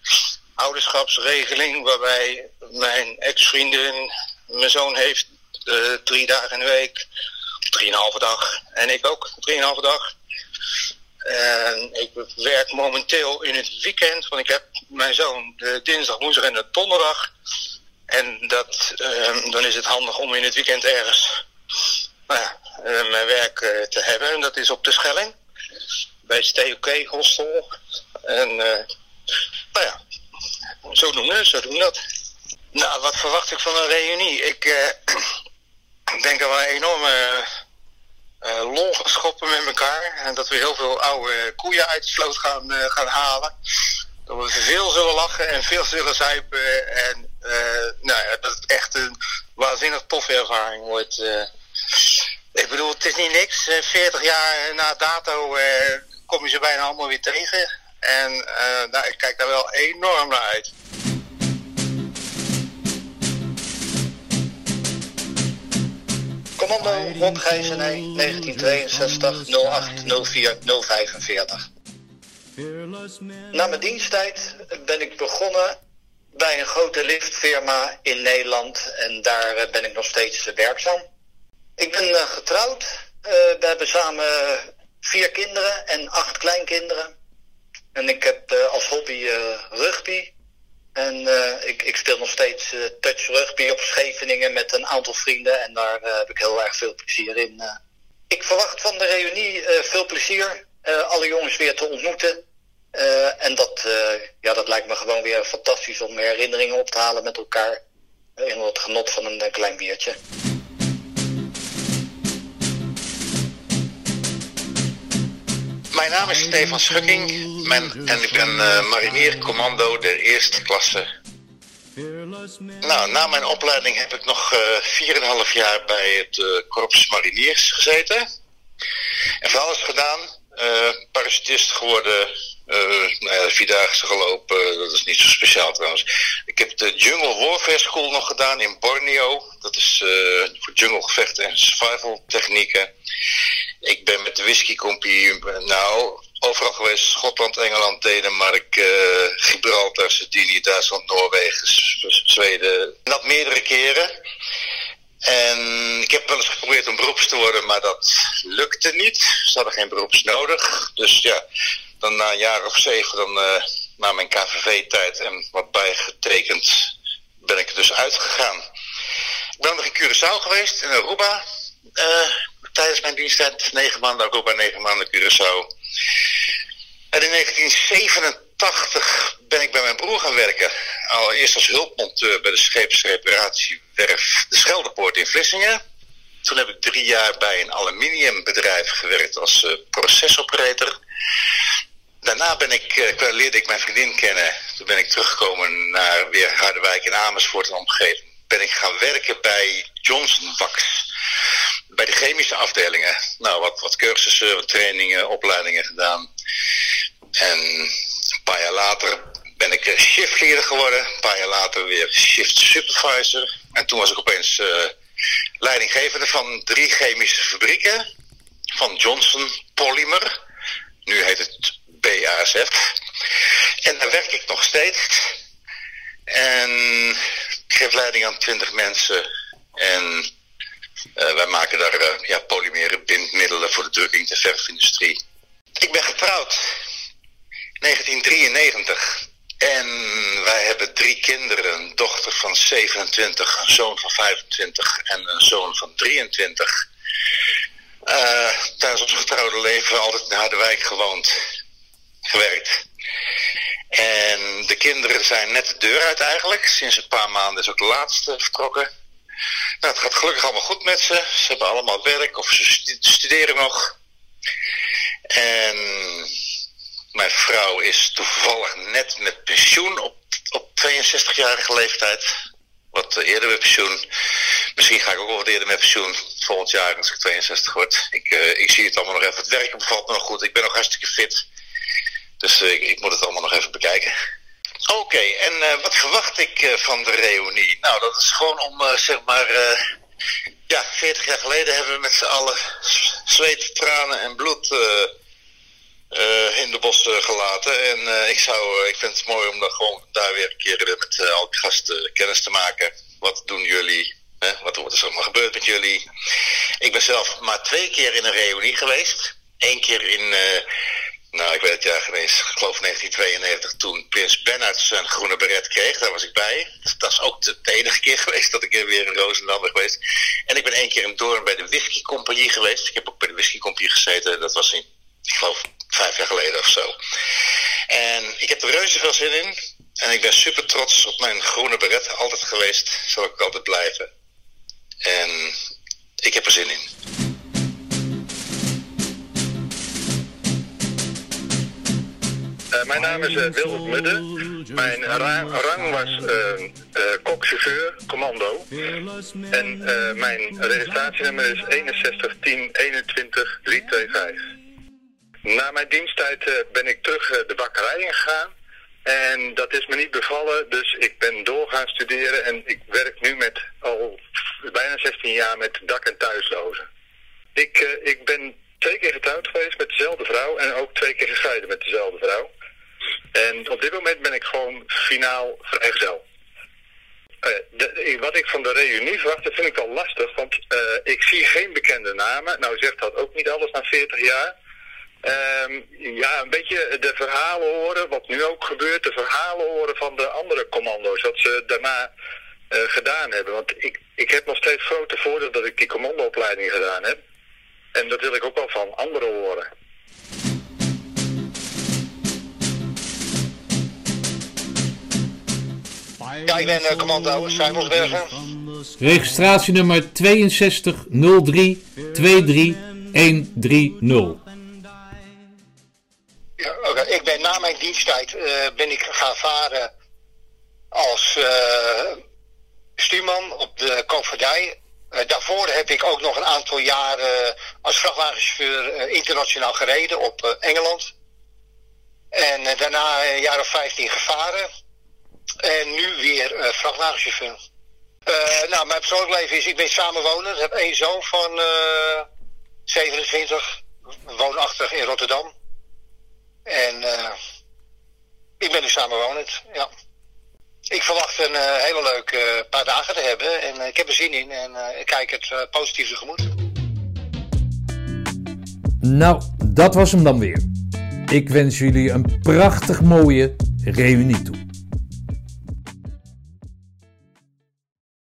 [SPEAKER 34] ouderschapsregeling waarbij mijn ex-vriendin mijn zoon heeft eh, drie dagen in de week, drieënhalve dag. En ik ook drieënhalve dag. En ik werk momenteel in het weekend, want ik heb mijn zoon de dinsdag, woensdag en de donderdag. En dat, ehm, dan is het handig om in het weekend ergens nou ja, eh, mijn werk eh, te hebben. En dat is op de Schelling, bij het TOK Hostel. En eh, nou ja, zo doen we, zo doen dat. Nou, wat verwacht ik van een reunie? Ik denk dat we een enorme lol schoppen met elkaar. En dat we heel veel oude koeien uit de sloot gaan, gaan halen.
[SPEAKER 35] Dat we veel zullen lachen en veel zullen zuipen. En eh, nou dat het echt een waanzinnig toffe ervaring wordt. eh. ik bedoel, het is niet niks. Eh, 40 jaar na dato eh, kom je ze bijna allemaal weer tegen. En eh, nou, ik kijk daar wel enorm naar uit. Commando Rob Gijzenij, 1962 08 04 045. Na mijn diensttijd ben ik begonnen bij een grote liftfirma in Nederland en daar eh, ben ik nog steeds eh, werkzaam. Ik ben eh, getrouwd. We hebben samen vier kinderen en acht kleinkinderen. En ik heb als hobby rugby. En ik, ik speel nog steeds eh, touch rugby op Scheveningen met een aantal vrienden. En daar heb ik heel erg veel plezier in. Ik verwacht van de reunie veel plezier. Eh, alle jongens weer te ontmoeten. Eh, en dat, eh, ja, dat lijkt me gewoon weer fantastisch om herinneringen op te halen met elkaar. in het genot van een, klein biertje.
[SPEAKER 16] Mijn naam is Stefan Schukking en ik ben eh, marinier commando der eerste klasse. Nou, na mijn opleiding heb ik nog eh 4,5 jaar bij het eh, Korps Mariniers gezeten. En van alles gedaan. Eh parachutist geworden. eh nou ja, gelopen. Dat is niet zo speciaal trouwens. Ik heb de Jungle Warfare School nog gedaan in Borneo. Dat is eh, voor junglegevechten en survival technieken. Ik ben met de Whisky Company, nou, overal geweest. Schotland, Engeland, Denemarken, eh, Gibraltar, Sardinië, Duitsland, Noorwegen, Zweden. En dat meerdere keren. En ik heb wel eens geprobeerd om beroeps te worden, maar dat lukte niet. Ze hadden geen beroeps nodig. Dus ja, dan na een jaar of zeven, dan, eh, na mijn KVV-tijd en wat bijgetekend, ben ik er dus uitgegaan. Ik ben nog in Curaçao geweest, in Aruba. eh, tijdens mijn diensttijd, negen maanden Aruba, negen maanden Curaçao. En in 1987 ben ik bij mijn broer gaan werken. Allereerst als hulpmonteur bij de scheepsreparatiewerf De Scheldepoort in Vlissingen. Toen heb ik drie jaar bij een aluminiumbedrijf gewerkt als eh, procesoperator. Daarna ben ik, eh, leerde ik mijn vriendin kennen. Toen ben ik teruggekomen naar weer Harderwijk en Amersfoort en omgeving. Ben ik gaan werken bij Johnson Wax. Bij de chemische afdelingen. Nou, wat, wat cursussen, wat trainingen, opleidingen gedaan. En een paar jaar later ben ik eh, shiftleader geworden. Een paar jaar later weer shift supervisor. En toen was ik opeens eh, leidinggevende van drie chemische fabrieken. Van Johnson Polymer. Nu heet het BASF. En daar werk ik nog steeds. En ik geef leiding aan 20 mensen. En eh, wij maken daar ja, polymeren bindmiddelen voor de drukking de verfindustrie. Ik ben getrouwd. 1993. En wij hebben drie kinderen. Een dochter van 27, een zoon van 25 en een zoon van 23. Eh, tijdens ons getrouwde leven altijd in Harderwijk gewoond. Gewerkt. En de kinderen zijn net de deur uit eigenlijk. Sinds een paar maanden is ook de laatste vertrokken. Nou, het gaat gelukkig allemaal goed met ze. Ze hebben allemaal werk of ze stu- studeren nog. En mijn vrouw is toevallig net met pensioen op, op 62-jarige leeftijd. Wat eerder met pensioen. Misschien ga ik ook wel wat eerder met pensioen. Volgend jaar als ik 62 word. Ik, eh, ik zie het allemaal nog even. Het werken bevalt me nog goed. Ik ben nog hartstikke fit. Dus eh, ik, moet het allemaal nog even bekijken. Oké, en eh, wat verwacht ik van de reunie? Nou, dat is gewoon om, zeg maar, ja, 40 jaar geleden hebben we met z'n allen zweet, tranen en bloed eh, in de bossen gelaten. En eh, ik zou, eh, ik vind het mooi om dan gewoon daar weer een keer met al die gasten kennis te maken. Wat doen jullie? Hè? Wat, wat is er allemaal gebeurd met jullie? Ik ben zelf maar twee keer in een reunie geweest. Eén keer in, nou ik weet het jaar geen eens, ik geloof 1992, toen Prins Bernhard zijn groene beret kreeg. Daar was ik bij. Dat is ook de, de enige keer geweest dat ik weer in Roosendaal ben geweest. En ik ben één keer in Doorn bij de Whisky Compagnie geweest. Ik heb ook bij de Whisky Compagnie gezeten. Dat was in, ik geloof, vijf jaar geleden of zo. En ik heb er reuze veel zin in. En ik ben super trots op mijn groene beret. Altijd geweest. Zal ik altijd blijven. En ik heb er zin in. mijn naam is uh, Wilbert. Mijn rang, was kokchauffeur, commando. En mijn registratienummer is 61 10 21 325. Na mijn diensttijd ben ik terug de bakkerij ingegaan. En dat is me niet bevallen, dus ik ben door gaan studeren en ik werk nu met al bijna 16 jaar met dak- en thuislozen. Ik, uh, ik ben twee keer getrouwd geweest met dezelfde vrouw en ook twee keer gescheiden met dezelfde vrouw. En op dit moment ben ik gewoon finaal vrijgezel. Uh, de, wat ik van de reunie verwacht, dat vind ik al lastig, want ik zie geen bekende namen. Nou zegt dat ook niet alles na 40 jaar. Um, ja, een beetje de verhalen horen, wat nu ook gebeurt, de verhalen horen van de andere commando's, wat ze daarna uh, gedaan hebben. Want ik, ik heb nog steeds grote voordeel dat ik die commandoopleiding gedaan heb. En dat wil ik ook wel van anderen horen.
[SPEAKER 34] Ja, ik ben uh, commando Simonsbergen.
[SPEAKER 1] Registratienummer 6203 23130.
[SPEAKER 34] Oké. Ik ben na mijn diensttijd uh, ben ik gaan varen als uh, stuurman op de koopvaardij. Uh, daarvoor heb ik ook nog een aantal jaren als vrachtwagenchauffeur internationaal gereden op Engeland. En daarna een jaar of 15 gevaren. En nu weer vrachtwagenchauffeur. nou, mijn persoonlijk leven is, ik ben samenwoner. Ik heb één zoon van 27, woonachtig in Rotterdam. En uh, ik ben nu samenwonend, ja. Ik verwacht een uh, hele leuke uh, paar dagen te hebben en ik heb er zin in en ik kijk het positief tegemoet.
[SPEAKER 1] Nou, dat was hem dan weer. Ik wens jullie een prachtig mooie reunie toe.